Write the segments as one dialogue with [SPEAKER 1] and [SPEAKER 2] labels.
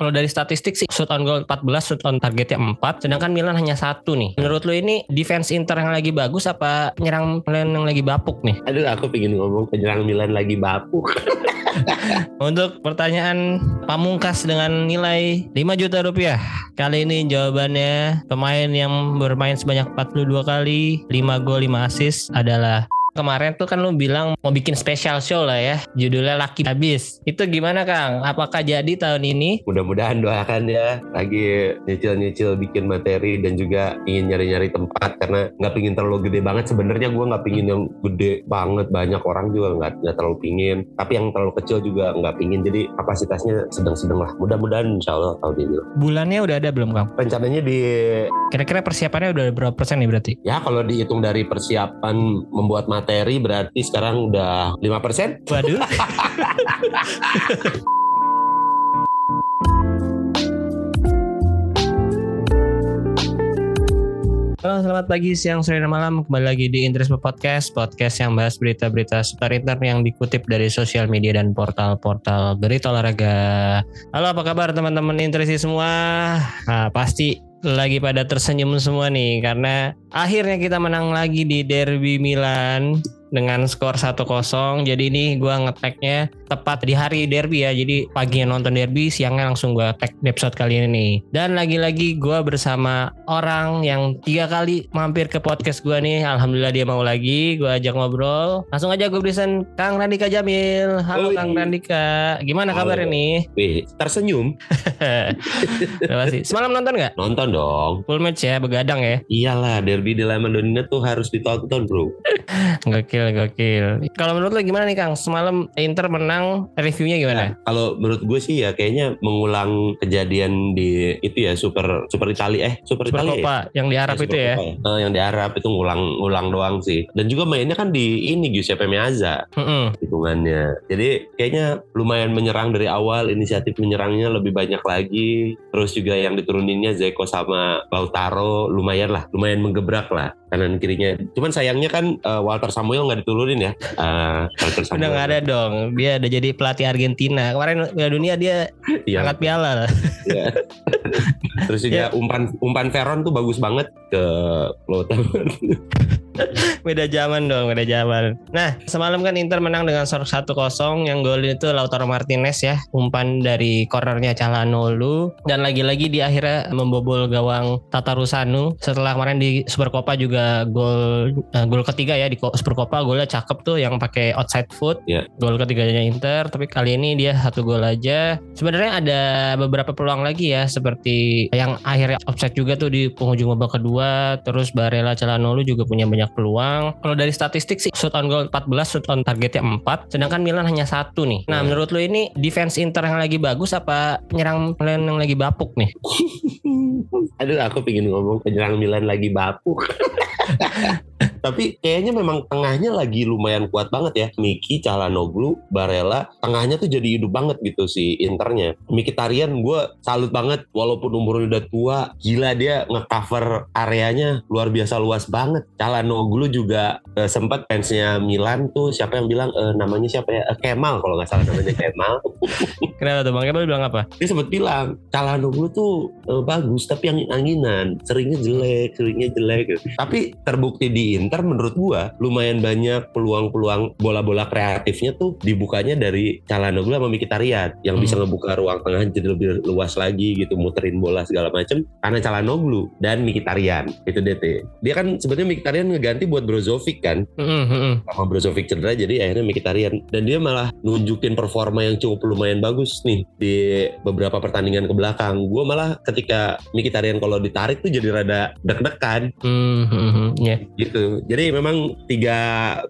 [SPEAKER 1] Kalau dari statistik sih shoot on goal 14, shoot on targetnya 4, sedangkan Milan hanya satu nih. Menurut lu ini defense Inter yang lagi bagus apa penyerang Milan yang lagi bapuk nih?
[SPEAKER 2] Aduh, aku pengen ngomong penyerang Milan lagi bapuk.
[SPEAKER 1] Untuk pertanyaan pamungkas dengan nilai 5 juta rupiah. Kali ini jawabannya pemain yang bermain sebanyak 42 kali, 5 gol, 5 assist adalah Kemarin tuh kan lu bilang mau bikin special show lah ya, judulnya Laki Habis. Itu gimana Kang? Apakah jadi tahun ini?
[SPEAKER 2] Mudah-mudahan doakan ya. Lagi nyicil-nyicil bikin materi dan juga ingin nyari-nyari tempat karena nggak pingin terlalu gede banget. Sebenarnya gue nggak pingin yang gede banget, banyak orang juga nggak nggak terlalu pingin. Tapi yang terlalu kecil juga nggak pingin. Jadi kapasitasnya sedang-sedang lah. Mudah-mudahan insya Allah tahun ini.
[SPEAKER 1] Bulannya udah ada belum Kang?
[SPEAKER 2] Rencananya di
[SPEAKER 1] Kira-kira persiapannya udah berapa persen nih berarti?
[SPEAKER 2] ya kalau dihitung dari persiapan membuat materi berarti sekarang udah 5%.
[SPEAKER 1] Waduh. Halo, selamat pagi, siang, sore, dan malam. Kembali lagi di Interisme Podcast, podcast yang bahas berita-berita seputar Inter yang dikutip dari sosial media dan portal-portal berita olahraga. Halo, apa kabar teman-teman Interisi semua? Nah, pasti lagi pada tersenyum semua nih karena akhirnya kita menang lagi di Derby Milan dengan skor 1-0. Jadi ini gua ngeteknya tepat di hari derby ya. Jadi paginya nonton derby, siangnya langsung gua tag episode kali ini nih. Dan lagi-lagi gua bersama orang yang tiga kali mampir ke podcast gua nih. Alhamdulillah dia mau lagi. Gua ajak ngobrol. Langsung aja gue berikan Kang Randika Jamil. Halo
[SPEAKER 2] Oi.
[SPEAKER 1] Kang Randika. Gimana
[SPEAKER 2] Halo.
[SPEAKER 1] kabarnya nih?
[SPEAKER 2] Wih, tersenyum.
[SPEAKER 1] Semalam nonton nggak?
[SPEAKER 2] Nonton dong.
[SPEAKER 1] Full match ya, begadang ya.
[SPEAKER 2] Iyalah, derby di La Madonnina tuh harus ditonton, bro.
[SPEAKER 1] Gokil, gokil. Kalau menurut lo gimana nih Kang? Semalam Inter menang, reviewnya gimana?
[SPEAKER 2] Nah, kalau menurut gue sih ya kayaknya mengulang kejadian di itu ya super super Itali eh super,
[SPEAKER 1] Super
[SPEAKER 2] Itali ya?
[SPEAKER 1] Copa yang di Arab
[SPEAKER 2] Eh,
[SPEAKER 1] itu ya.
[SPEAKER 2] Copa Eh, yang di Arab itu ngulang-ngulang doang sih. Dan juga mainnya kan di ini Giuseppe Meazza
[SPEAKER 1] Mm-mm.
[SPEAKER 2] hitungannya. Jadi kayaknya lumayan menyerang dari awal, inisiatif menyerangnya lebih banyak lagi. Terus juga yang dituruninnya Zeko sama Lautaro lumayan lah, lumayan menggebrak lah kanan kirinya. Cuman sayangnya kan eh, Walter Samuel nggak diturunin ya. Eh, Walter Samuel.
[SPEAKER 1] Udah nggak ada dong. Dia udah jadi pelatih Argentina. Kemarin Piala Dunia dia
[SPEAKER 2] Iya.
[SPEAKER 1] angkat piala.
[SPEAKER 2] Iya. Terus juga umpan umpan Veron tuh bagus banget ke Lautaro.
[SPEAKER 1] beda zaman dong, beda zaman. Nah, semalam kan Inter menang dengan skor 1-0 yang gol itu Lautaro Martinez ya, umpan dari cornernya Calhanoglu dan lagi-lagi di akhirnya membobol gawang Tatarusanu setelah kemarin di Supercopa juga gol eh, gol ketiga ya di Supercopa golnya cakep tuh yang pakai outside foot.
[SPEAKER 2] Iya.
[SPEAKER 1] Gol ketiganya Inter, tapi kali ini dia satu gol aja. Sebenarnya ada beberapa peluang lagi ya seperti yang akhirnya offside juga tuh di penghujung babak kedua, terus Barella Calhanoglu juga punya banyak peluang. Kalau dari statistik sih shoot on goal 14, shoot on targetnya 4, sedangkan Milan hanya satu nih. Nah,
[SPEAKER 2] Hmm.
[SPEAKER 1] menurut lu ini defense Inter yang lagi bagus apa penyerang Milan yang lagi bapuk nih?
[SPEAKER 2] Aduh, aku pengen ngomong penyerang Milan lagi bapuk. Tapi kayaknya memang tengahnya lagi lumayan kuat banget ya. Miki, Calhanoglu, Barella, tengahnya tuh jadi hidup banget gitu si Internya. Mkhitaryan gue salut banget walaupun umurnya udah tua, gila dia ngecover areanya luar biasa luas banget. Calhanoglu juga eh, sempat fansnya Milan tuh siapa yang bilang eh, namanya siapa ya? Eh, Kemal kalau nggak salah namanya Kemal.
[SPEAKER 1] Kenapa tuh Bang Kemal bilang apa?
[SPEAKER 2] dia sempat bilang Calhanoglu tuh eh, bagus tapi angin anginan seringnya jelek seringnya jelek tapi terbukti di Inter menurut gua lumayan banyak peluang-peluang bola-bola kreatifnya tuh dibukanya dari Calhanoglu sama Mkhitaryan yang bisa
[SPEAKER 1] Hmm.
[SPEAKER 2] ngebuka ruang tengah jadi lebih luas lagi gitu muterin bola segala macem karena Calhanoglu dan Mkhitaryan itu DT dia kan sebenarnya Mkhitaryan ngeganti buat Brozovic kan
[SPEAKER 1] Mm-mm, mm-mm.
[SPEAKER 2] sama Brozovic cedera jadi akhirnya Mkhitaryan dan dia malah nunjukin performa yang cukup lumayan bagus nih di beberapa pertandingan ke belakang gue malah ketika Mkhitaryan kalau ditarik tuh jadi rada deg-degan
[SPEAKER 1] Mm, mm, mm, ya.
[SPEAKER 2] gitu jadi memang tiga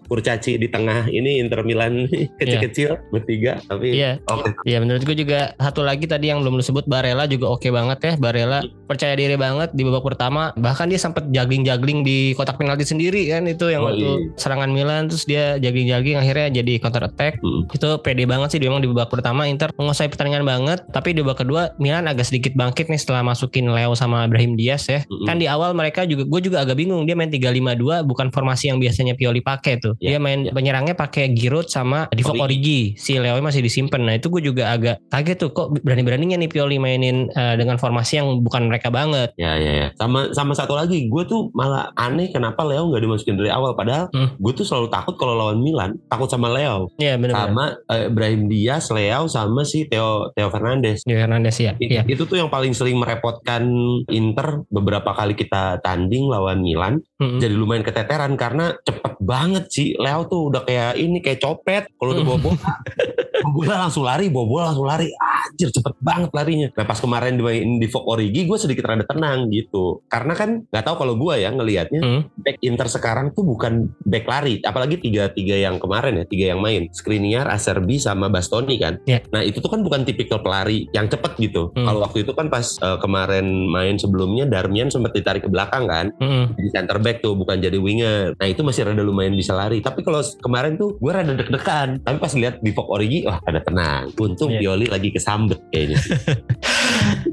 [SPEAKER 2] kurcaci di tengah ini Inter Milan kecil-kecil bertiga tapi
[SPEAKER 1] Iya.
[SPEAKER 2] oke
[SPEAKER 1] Ya menurut gue juga satu lagi tadi yang belum disebut Barella juga oke banget ya Barella percaya diri banget di babak pertama. Bahkan dia sempat juggling-juggling di kotak penalti sendiri kan itu yang
[SPEAKER 2] Oh,
[SPEAKER 1] waktu
[SPEAKER 2] iya.
[SPEAKER 1] serangan Milan terus dia juggling-juggling akhirnya jadi counter attack.
[SPEAKER 2] Hmm.
[SPEAKER 1] Itu pede banget sih dia memang di babak pertama Inter menguasai pertandingan banget, tapi di babak kedua Milan agak sedikit bangkit nih setelah masukin Leo sama Brahim Diaz ya.
[SPEAKER 2] Mm-mm.
[SPEAKER 1] Kan di awal mereka juga gue juga agak bingung dia main 3-5-2 bukan formasi yang biasanya Pioli pakai tuh.
[SPEAKER 2] Ya,
[SPEAKER 1] dia main
[SPEAKER 2] ya.
[SPEAKER 1] penyerangnya pakai Giroud sama Divock Origi. Si Leo masih disimpan. Nah, itu gue juga agak kaget tuh kok berani-beraninya nih Pioli mainin eh, dengan formasi yang bukan mereka banget.
[SPEAKER 2] Ya ya ya. Sama sama satu lagi, gue tuh malah aneh kenapa Leo nggak dimasukin dari awal. Padahal
[SPEAKER 1] Hmm.
[SPEAKER 2] gue tuh selalu takut kalau lawan Milan, takut sama Leo,
[SPEAKER 1] Iya benar-benar.
[SPEAKER 2] sama eh, Brahim Diaz, Leo, sama si Theo Theo Fernandes.
[SPEAKER 1] Di Hernandez ya.
[SPEAKER 2] It-
[SPEAKER 1] Iya.
[SPEAKER 2] Itu tuh yang paling sering merepotkan Inter beberapa kali kita tanding lawan Milan.
[SPEAKER 1] Mm-mm.
[SPEAKER 2] Jadi lumayan keteteran karena cepet banget sih. Leo tuh udah kayak ini kayak copet. Kalau udah bawa bola, bawa bola langsung lari, bawa bola langsung lari. Anjir cepet banget larinya. Nah pas kemarin dimainin di Fok Origi, gue sedikit rada tenang gitu. Karena kan nggak tahu kalau gue ya ngelihatnya
[SPEAKER 1] Hmm.
[SPEAKER 2] back Inter sekarang tuh bukan back lari, apalagi tiga tiga yang kemarin ya, tiga yang main, Skriniar, Acerbi sama Bastoni kan.
[SPEAKER 1] Ya.
[SPEAKER 2] Nah itu tuh kan bukan tipikal pelari yang cepet gitu.
[SPEAKER 1] Hmm.
[SPEAKER 2] Kalau waktu itu kan pas eh, kemarin main sebelumnya Darmian sempat ditarik ke belakang kan,
[SPEAKER 1] Mm-mm.
[SPEAKER 2] jadi center back tuh bukan jadi winger. Nah itu masih rada lumayan bisa lari. Tapi kalau kemarin tuh gue rada deg-degan. Tapi pas lihat di Fok Origi, wah ada tenang. Untung
[SPEAKER 1] Iya.
[SPEAKER 2] Pioli lagi kesambet kayaknya.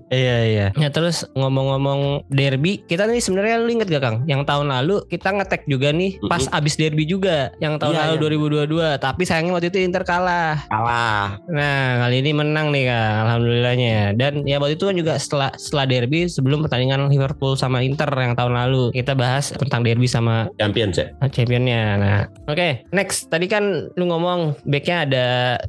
[SPEAKER 1] Iya iya. Ya terus ngomong-ngomong derby, kita nih sebenarnya lu inget gak Kang? Yang tahun lalu kita ngetek juga nih pas abis derby juga, yang tahun
[SPEAKER 2] Iya,
[SPEAKER 1] lalu
[SPEAKER 2] iya.
[SPEAKER 1] 2022. Tapi sayangnya waktu itu Inter kalah.
[SPEAKER 2] Kalah.
[SPEAKER 1] Nah kali ini menang nih Kang, alhamdulillahnya. Dan ya waktu itu kan juga setelah setelah derby sebelum pertandingan Liverpool sama Inter yang tahun lalu kita bahas tentang derby sama
[SPEAKER 2] Champions ya.
[SPEAKER 1] championnya. Nah, oke, next. Tadi kan lu ngomong backnya ada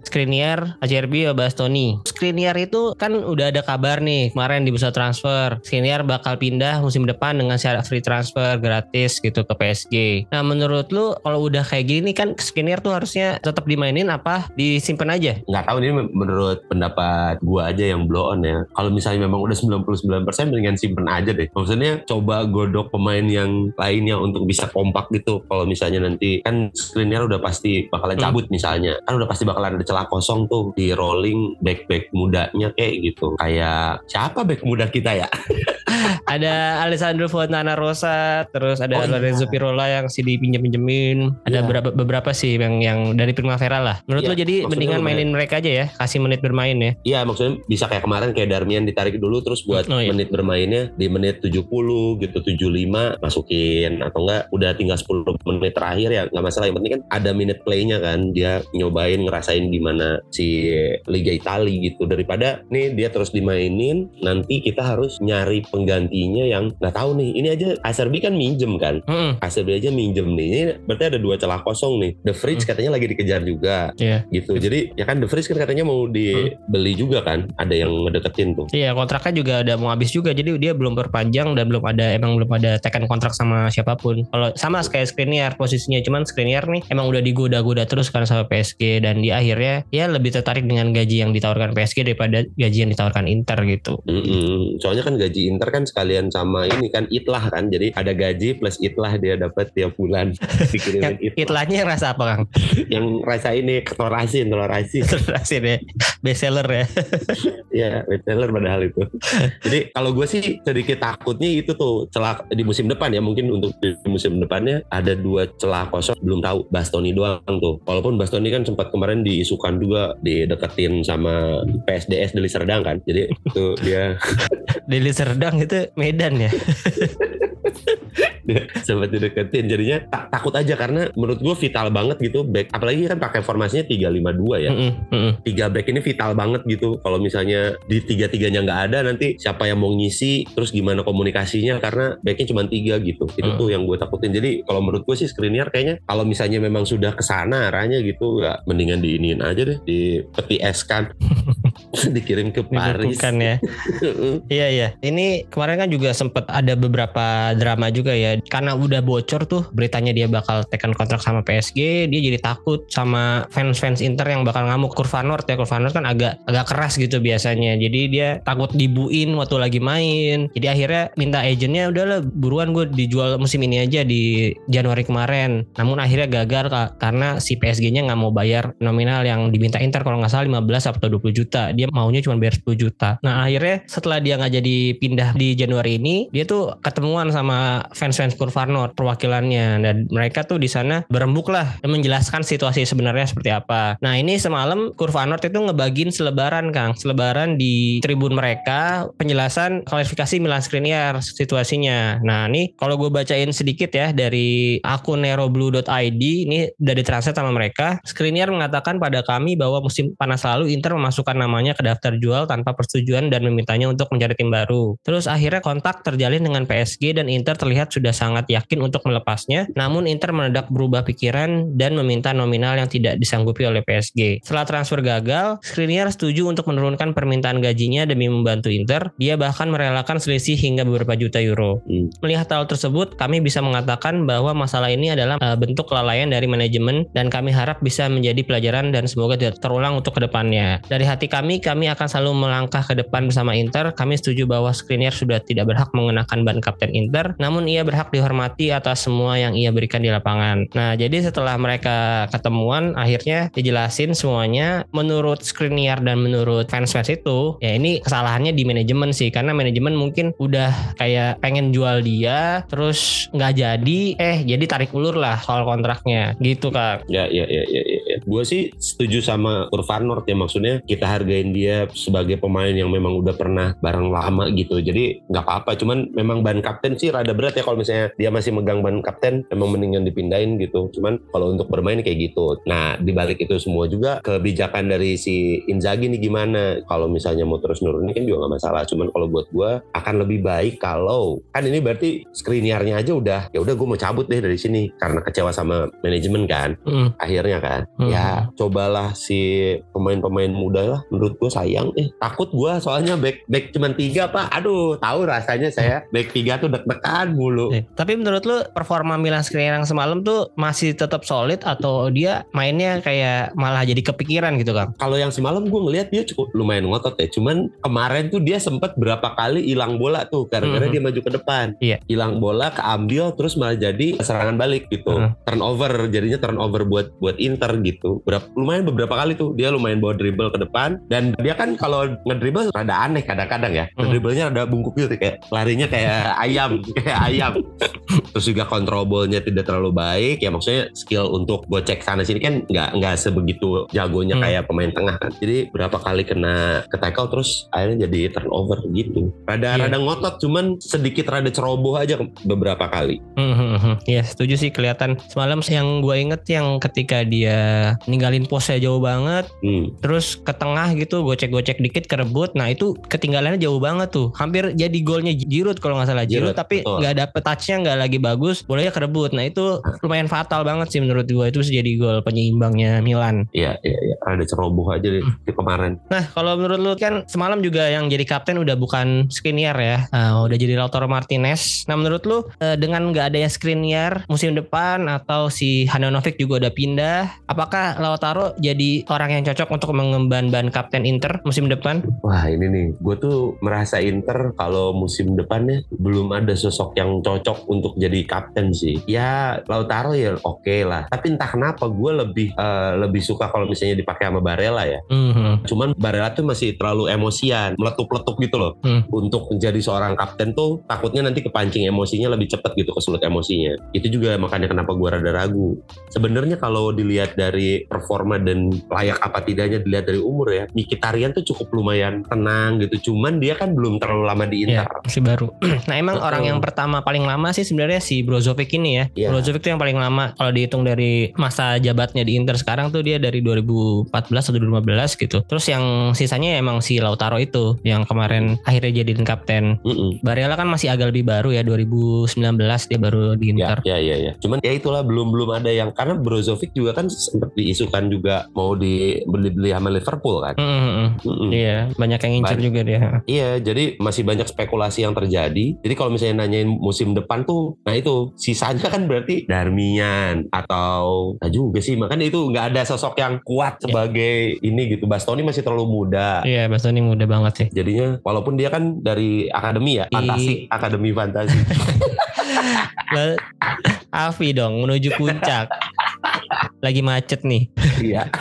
[SPEAKER 1] Skriniar, Acerbi, Bastoni. Skriniar itu kan udah ada kabar nih kemarin di bursa transfer. Skriniar bakal pindah musim depan dengan syarat free transfer gratis gitu ke PSG. Nah, menurut lu kalau udah kayak gini kan Skriniar tuh harusnya tetap dimainin apa disimpan aja?
[SPEAKER 2] nggak tahu ini menurut pendapat gua aja yang blow on ya. Kalau misalnya memang udah 99% mendingan simpen aja deh. Maksudnya coba godok pemain yang lainnya untuk bisa kompak gitu. Kalau misalnya nanti kan screennya udah pasti bakalan
[SPEAKER 1] Hmm.
[SPEAKER 2] cabut misalnya. Kan udah pasti bakalan ada celah kosong tuh di rolling back-back mudanya kayak gitu. Kayak siapa back muda kita ya?
[SPEAKER 1] ada Alessandro Fontana Rosa, terus ada
[SPEAKER 2] Oh, iya.
[SPEAKER 1] Lorenzo Pirola yang sih dipinjem-pinjemin. Ada
[SPEAKER 2] Iya.
[SPEAKER 1] beberapa beberapa sih yang yang dari Primavera lah. Menurut
[SPEAKER 2] Iya,
[SPEAKER 1] lu jadi
[SPEAKER 2] maksudnya
[SPEAKER 1] mendingan
[SPEAKER 2] lumayan.
[SPEAKER 1] mainin mereka aja ya, kasih menit bermain ya.
[SPEAKER 2] Iya maksudnya bisa kayak kemarin kayak Darmian ditarik dulu terus buat
[SPEAKER 1] Oh, iya.
[SPEAKER 2] menit bermainnya di menit 70 gitu 75 masukin atau enggak udah tinggal 10 menit terakhir ya nggak masalah. Yang penting kan ada minute playnya kan. Dia nyobain ngerasain gimana si Liga Italia gitu. Daripada nih dia terus dimainin nanti kita harus nyari penggantinya yang nggak tahu nih. Ini aja Acerbi kan minjem kan. Acerbi aja minjem nih. Ini berarti ada dua celah kosong nih. The Fridge
[SPEAKER 1] Hmm.
[SPEAKER 2] katanya lagi dikejar juga.
[SPEAKER 1] Iya.
[SPEAKER 2] gitu. Jadi ya kan The Fridge kan katanya mau dibeli juga kan? Ada yang ngedeketin tuh.
[SPEAKER 1] Iya kontraknya juga ada mau habis juga. Jadi dia belum berpanjang dan belum ada emang belum ada tekan kontrak sama siapa pun. Kalau sama kayak Skriniar posisinya cuman Skriniar nih emang udah digoda-goda terus kan sama PSG dan di akhirnya ya lebih tertarik dengan gaji yang ditawarkan PSG daripada gaji yang ditawarkan Inter gitu.
[SPEAKER 2] Mm-mm. soalnya kan gaji Inter kan sekalian sama ini kan itlah kan jadi ada gaji plus itlah dia dapat tiap bulan
[SPEAKER 1] Yang
[SPEAKER 2] dikirimin itlah
[SPEAKER 1] itlahnya yang rasa apa Kang?
[SPEAKER 2] yang rasa ini telur asin telur asin
[SPEAKER 1] deh seller ya.
[SPEAKER 2] ya retailer padahal itu. Jadi kalau gue sih sedikit takutnya itu tuh celah di musim depan ya. Mungkin untuk di musim depannya ada dua celah kosong. Belum tahu Bastoni doang tuh. Walaupun Bastoni kan sempat kemarin diisukan juga dideketin sama PSDS Deli Serdang kan. Jadi itu dia
[SPEAKER 1] Deli Serdang itu Medan ya.
[SPEAKER 2] sempat dideketin. Jadinya tak, takut aja karena menurut gue vital banget gitu back apalagi kan pakai formasinya 352 ya.
[SPEAKER 1] Mm-mm, mm-mm.
[SPEAKER 2] tiga back ini vital banget gitu. Kalau misalnya di tiga tiganya nggak ada nanti siapa yang mau ngisi terus gimana komunikasinya karena backnya cuma tiga gitu. Itu tuh yang gue takutin. Jadi kalau menurut gue sih Skriniar kayaknya kalau misalnya memang sudah ke sana arahnya gitu ya mendingan diiniin aja deh di peti es kan dikirim ke Paris
[SPEAKER 1] Dibekukan ya. Iya iya. Ini kemarin kan juga sempat ada beberapa drama juga ya. Karena udah bocor tuh beritanya dia bakal tekan kontrak sama PSG, dia jadi takut sama fans-fans Inter yang bakal ngamuk Kurvanort ya. Kurvanort kan agak agak keras gitu biasanya. Jadi dia takut dibuin waktu lagi main. Jadi akhirnya minta agentnya udahlah buruan gue dijual musim ini aja di Januari kemarin. Namun akhirnya gagal Kak, karena si PSG-nya nggak mau bayar nominal yang diminta Inter kalau nggak salah 15 atau 20 juta. Dia maunya cuma bayar 10 juta. Nah akhirnya setelah dia nggak jadi pindah di Januari ini, dia tuh ketemuan sama fans-fans Kurvarnor perwakilannya dan mereka tuh di sana berembuk lah dan menjelaskan situasi sebenarnya seperti apa. Nah ini semalam Kurvanort itu ngebagin selebaran Kang, selebaran di tribun mereka penjelasan klarifikasi Milan Skriniar situasinya. Nah ini kalau gue bacain sedikit ya dari akun neroblue.id ini udah ditranslate sama mereka. Skriniar mengatakan pada kami bahwa musim panas lalu Inter memasukkan namanya ke daftar jual tanpa persetujuan dan memintanya untuk mencari tim baru. Terus akhirnya kontak terjalin dengan PSG dan Inter terlihat sudah sangat yakin untuk melepasnya. Namun Inter mendadak berubah pikiran dan meminta nominal yang tidak disanggupi oleh PSG. Setelah transfer gagal, Skriniar setuju untuk menurunkan permintaan gajinya demi membantu Inter. Dia bahkan merelakan selisih hingga beberapa juta euro.
[SPEAKER 2] Hmm.
[SPEAKER 1] Melihat hal tersebut, kami bisa mengatakan bahwa masalah ini adalah uh, bentuk kelalaian dari manajemen dan kami harap bisa menjadi pelajaran dan semoga tidak terulang untuk ke depannya. Dari hati kami, kami akan selalu melangkah ke depan bersama Inter. Kami setuju bahwa Skriniar sudah tidak berhak mengenakan ban kapten Inter, namun ia berhak dihormati atas semua yang ia berikan di lapangan. Nah, jadi setelah mereka ketemuan, akhirnya dijelasin semuanya menurut Skriniar dan menurut fans-fans itu, ya ini kesalahannya di manajemen sih, karena manajemen mungkin udah kayak pengen jual dia, terus nggak jadi, eh jadi tarik ulur lah soal kontraknya, gitu kak.
[SPEAKER 2] Ya, ya, ya, ya, ya. Gue sih setuju sama Kurvanort ya maksudnya kita hargain dia sebagai pemain yang memang udah pernah bareng lama gitu. Jadi nggak apa-apa. Cuman memang ban kapten sih rada berat ya kalau misalnya dia masih megang ban kapten, memang mendingan dipindahin gitu. Cuman kalau untuk bermain kayak gitu. Nah dibalik itu semua juga kebijakan dari si Inzaghi nih gimana? Kalau misalnya mau terus nurunin kan juga nggak masalah. Cuman kalau buat gue akan lebih baik kalau kan ini berarti Skriniarnya aja udah ya udah gue mau cabut deh dari sini karena kecewa sama manajemen kan
[SPEAKER 1] Hmm.
[SPEAKER 2] akhirnya kan
[SPEAKER 1] Hmm.
[SPEAKER 2] ya cobalah si pemain-pemain muda lah menurut gue sayang eh takut gue soalnya back back cuman tiga pak aduh tahu rasanya saya back tiga tuh deg-degan mulu
[SPEAKER 1] Eh, Tapi menurut lu performa Milan Skriniar semalam tuh masih tetap solid atau dia mainnya kayak malah jadi kepikiran gitu Kang?
[SPEAKER 2] kalau yang semalam gue ngelihat dia cukup lumayan ngotot ya cuman kemarin tuh dia sempat berapa kali hilang bola tuh gara-gara
[SPEAKER 1] Mhm.
[SPEAKER 2] dia maju ke depan
[SPEAKER 1] Iya.
[SPEAKER 2] hilang bola keambil terus malah jadi serangan balik gitu
[SPEAKER 1] Mhm.
[SPEAKER 2] turnover jadinya turnover buat buat Inter gitu berapa lumayan beberapa kali tuh. Dia lumayan bawa dribble ke depan. Dan dia kan kalau ngedribble rada aneh kadang-kadang ya.
[SPEAKER 1] Mhm.
[SPEAKER 2] dribblenya rada bungkuk gitu kayak larinya kayak ayam kayak ayam. Terus juga kontrol ballnya tidak terlalu baik. Ya maksudnya skill untuk gocek sana sini kan nggak nggak sebegitu jagonya
[SPEAKER 1] Hmm.
[SPEAKER 2] kayak pemain tengah kan. Jadi berapa kali kena ke tackle terus akhirnya jadi turnover gitu. Rada
[SPEAKER 1] Iya.
[SPEAKER 2] rada ngotot cuman sedikit rada ceroboh aja beberapa kali.
[SPEAKER 1] Hmm, Iya setuju sih kelihatan. Semalam yang gue inget yang ketika dia ninggalin posnya jauh banget,
[SPEAKER 2] hmm.
[SPEAKER 1] terus ke tengah gitu gocek-gocek dikit kerebut, nah itu ketinggalannya jauh banget tuh, hampir jadi golnya Giroud kalau nggak salah Giroud,
[SPEAKER 2] Giroud,
[SPEAKER 1] tapi nggak dapet touchnya nggak lagi bagus, bolanya kerebut, nah itu lumayan fatal banget sih menurut gue itu bisa jadi gol penyeimbangnya Milan.
[SPEAKER 2] Iya, iya, iya. Ada ceroboh aja deh di kemarin.
[SPEAKER 1] Nah, kalau menurut lu kan semalam juga yang jadi kapten udah bukan Skriniar ya, Ah, udah jadi Lautaro Martinez. Nah, menurut lu eh, dengan nggak adanya Skriniar musim depan atau si Handanovic juga udah pindah, apakah Lautaro jadi orang yang cocok untuk mengemban ban kapten Inter musim depan?
[SPEAKER 2] Wah ini nih, gue tuh merasa Inter kalau musim depannya belum ada sosok yang cocok untuk jadi kapten sih. Ya Lautaro ya oke lah. Tapi entah kenapa gue lebih eh, lebih suka kalau misalnya dipakai sama Barella ya.
[SPEAKER 1] Mhm.
[SPEAKER 2] Cuman Barella tuh masih terlalu emosian, meletup-letup gitu loh.
[SPEAKER 1] Hmm.
[SPEAKER 2] Untuk menjadi seorang kapten tuh takutnya nanti kepancing emosinya lebih cepat gitu kesulut emosinya. Itu juga makanya kenapa gue rada ragu. Sebenarnya kalau dilihat dari performa dan layak apa tidaknya dilihat dari umur ya, Mkhitaryan tuh cukup lumayan tenang gitu. Cuman dia kan belum terlalu lama di
[SPEAKER 1] Ya,
[SPEAKER 2] Inter.
[SPEAKER 1] masih baru. nah, emang
[SPEAKER 2] Betul.
[SPEAKER 1] orang yang pertama paling lama sih sebenarnya si Brozovic ini ya.
[SPEAKER 2] Iya.
[SPEAKER 1] Brozovic tuh yang paling lama kalau dihitung dari masa jabatnya di Inter sekarang tuh dia dari 2014 atau 2015 gitu. Terus yang sisanya ya emang si Lautaro itu yang kemarin akhirnya jadiin kapten.
[SPEAKER 2] Mm-mm.
[SPEAKER 1] Barella kan masih agak lebih baru ya 2019 dia baru di
[SPEAKER 2] Ya,
[SPEAKER 1] Inter.
[SPEAKER 2] ya, ya, ya. Cuman ya itulah belum belum ada yang karena Brozovic juga kan sempat diisukan juga mau dibeli-beli sama Liverpool kan.
[SPEAKER 1] Mm, mm, mm.
[SPEAKER 2] Mm-mm.
[SPEAKER 1] Iya, banyak yang ngincer juga dia.
[SPEAKER 2] Iya, jadi masih banyak spekulasi yang terjadi. Jadi kalau misalnya nanyain musim depan tuh, nah itu sisanya kan berarti Darmian atau nah juga sih, makanya itu nggak ada sosok yang kuat sebagai ini gitu. Bastoni masih terlalu muda.
[SPEAKER 1] Iya, Bastoni muda banget sih.
[SPEAKER 2] Jadinya walaupun dia kan dari akademi ya,
[SPEAKER 1] Di-
[SPEAKER 2] fantasi, akademi fantasi.
[SPEAKER 1] Avi dong menuju puncak. Lagi macet nih.
[SPEAKER 2] Iya.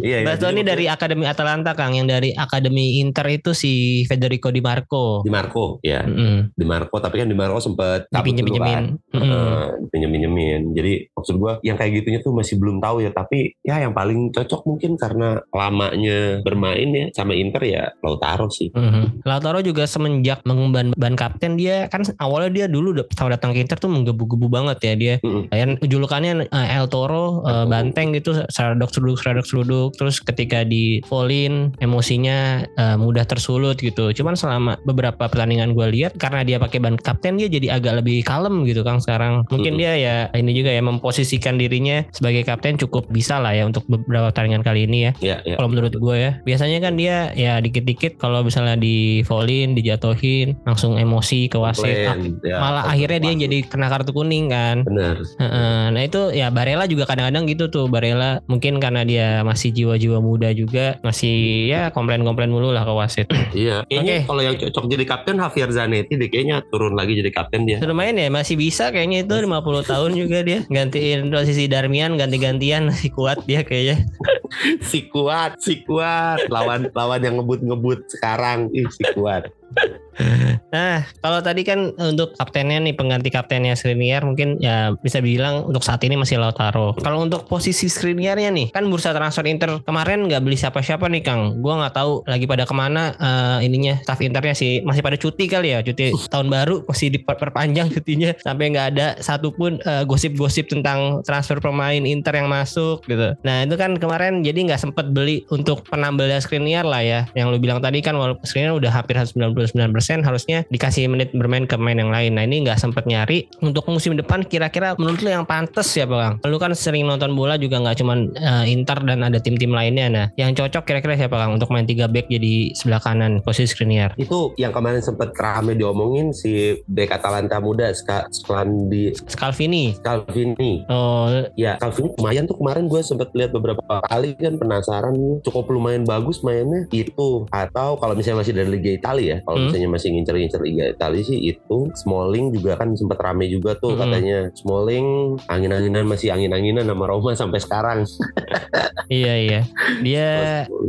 [SPEAKER 2] Iya, iya.
[SPEAKER 1] Bastoni
[SPEAKER 2] Jadi
[SPEAKER 1] dari Akademi Atalanta Kang, yang dari Akademi Inter itu si Federico Di Marco.
[SPEAKER 2] Di Marco, ya.
[SPEAKER 1] Mm-mm.
[SPEAKER 2] Di Marco, tapi kan Di Marco sempet cabut dulu kan.
[SPEAKER 1] Dipinjem-pinjemin. Mm-mm.
[SPEAKER 2] Eh, pinjem-pinjemin. Jadi maksud gua yang kayak gitunya tuh masih belum tahu ya. Tapi ya yang paling cocok mungkin karena lamanya bermain ya sama Inter ya Lautaro sih.
[SPEAKER 1] Mhm. Lautaro juga semenjak mengemban ban kapten dia kan awalnya dia dulu udah datang ke Inter tuh menggebu-gebu banget ya dia.
[SPEAKER 2] Mm-mm.
[SPEAKER 1] Yang julukannya eh, El Toro,
[SPEAKER 2] Toro.
[SPEAKER 1] banteng gitu, seradok seruduk seradok seruduk. Terus ketika di Volin emosinya eh, mudah tersulut gitu. Cuman selama beberapa pertandingan gue lihat karena dia pakai ban kapten dia jadi agak lebih kalem gitu Kang sekarang. Mungkin
[SPEAKER 2] Mm-mm.
[SPEAKER 1] dia ya ini juga ya memposisikan dirinya sebagai kapten cukup bisa lah ya untuk beberapa pertandingan kali ini ya
[SPEAKER 2] Ya, ya.
[SPEAKER 1] kalau menurut gue ya biasanya kan dia ya dikit-dikit kalau misalnya di volin dijatuhin langsung emosi ke wasit
[SPEAKER 2] ya.
[SPEAKER 1] malah akhirnya dia jadi kena kartu kuning kan
[SPEAKER 2] benar.
[SPEAKER 1] Nah itu ya Barella juga kadang-kadang gitu tuh Barella mungkin karena dia masih jiwa-jiwa muda juga masih ya komplain-komplain mulu lah ke wasit
[SPEAKER 2] Iya. Kayaknya
[SPEAKER 1] Oke.
[SPEAKER 2] kalau yang cocok jadi kapten Javier Zanetti deh kayaknya turun lagi jadi kapten dia.
[SPEAKER 1] Sudah main ya masih bisa kayaknya itu 50 tahun juga dia gantiin posisi Darmian ganti-gantian masih kuat dia kayaknya
[SPEAKER 2] si kuat, si kuat. Lawan lawan yang ngebut-ngebut sekarang, ih si kuat.
[SPEAKER 1] Nah, kalau tadi kan untuk kaptennya nih pengganti kaptennya Skriniar mungkin ya bisa bilang untuk saat ini masih Lautaro. Kalau untuk posisi Skriniarnya nih, kan bursa transfer Inter kemarin nggak beli siapa-siapa nih Kang. Gua nggak tahu lagi pada ke mana eh, ininya staff Internya sih masih pada cuti kali ya, cuti tahun baru masih diperpanjang cutinya sampai nggak ada satupun eh, gosip-gosip tentang transfer pemain Inter yang masuk gitu. Nah itu kan kemarin jadi nggak sempet beli untuk penambahnya Skriniar lah ya. Yang lu bilang tadi kan walaupun Skriniar udah hampir 99% harusnya dikasih menit bermain ke pemain yang lain. Nah ini nggak sempet nyari. Untuk musim depan kira-kira menurut lu yang pantas siapa Bang? Lu kan sering nonton bola juga nggak cuman eh, Inter dan ada tim-tim lainnya. Nah yang cocok kira-kira siapa Kang untuk main 3 back jadi sebelah kanan posisi Skriniar?
[SPEAKER 2] Itu yang kemarin sempat rame diomongin si bek Atalanta muda Ska, Sklandi
[SPEAKER 1] Scalvini.
[SPEAKER 2] Calvini.
[SPEAKER 1] Oh
[SPEAKER 2] Ya Calvini lumayan tuh kemarin gue sempat lihat beberapa kali kan penasaran cukup lumayan bagus mainnya itu atau kalau misalnya masih dari Liga Italia ya kalau
[SPEAKER 1] Hmm.
[SPEAKER 2] misalnya masih ngincer-ngincer Liga Italia sih itu Smalling juga kan sempat rame juga tuh
[SPEAKER 1] Hmm.
[SPEAKER 2] katanya Smalling angin-anginan masih angin-anginan sama Roma sampai sekarang
[SPEAKER 1] iya iya. Dia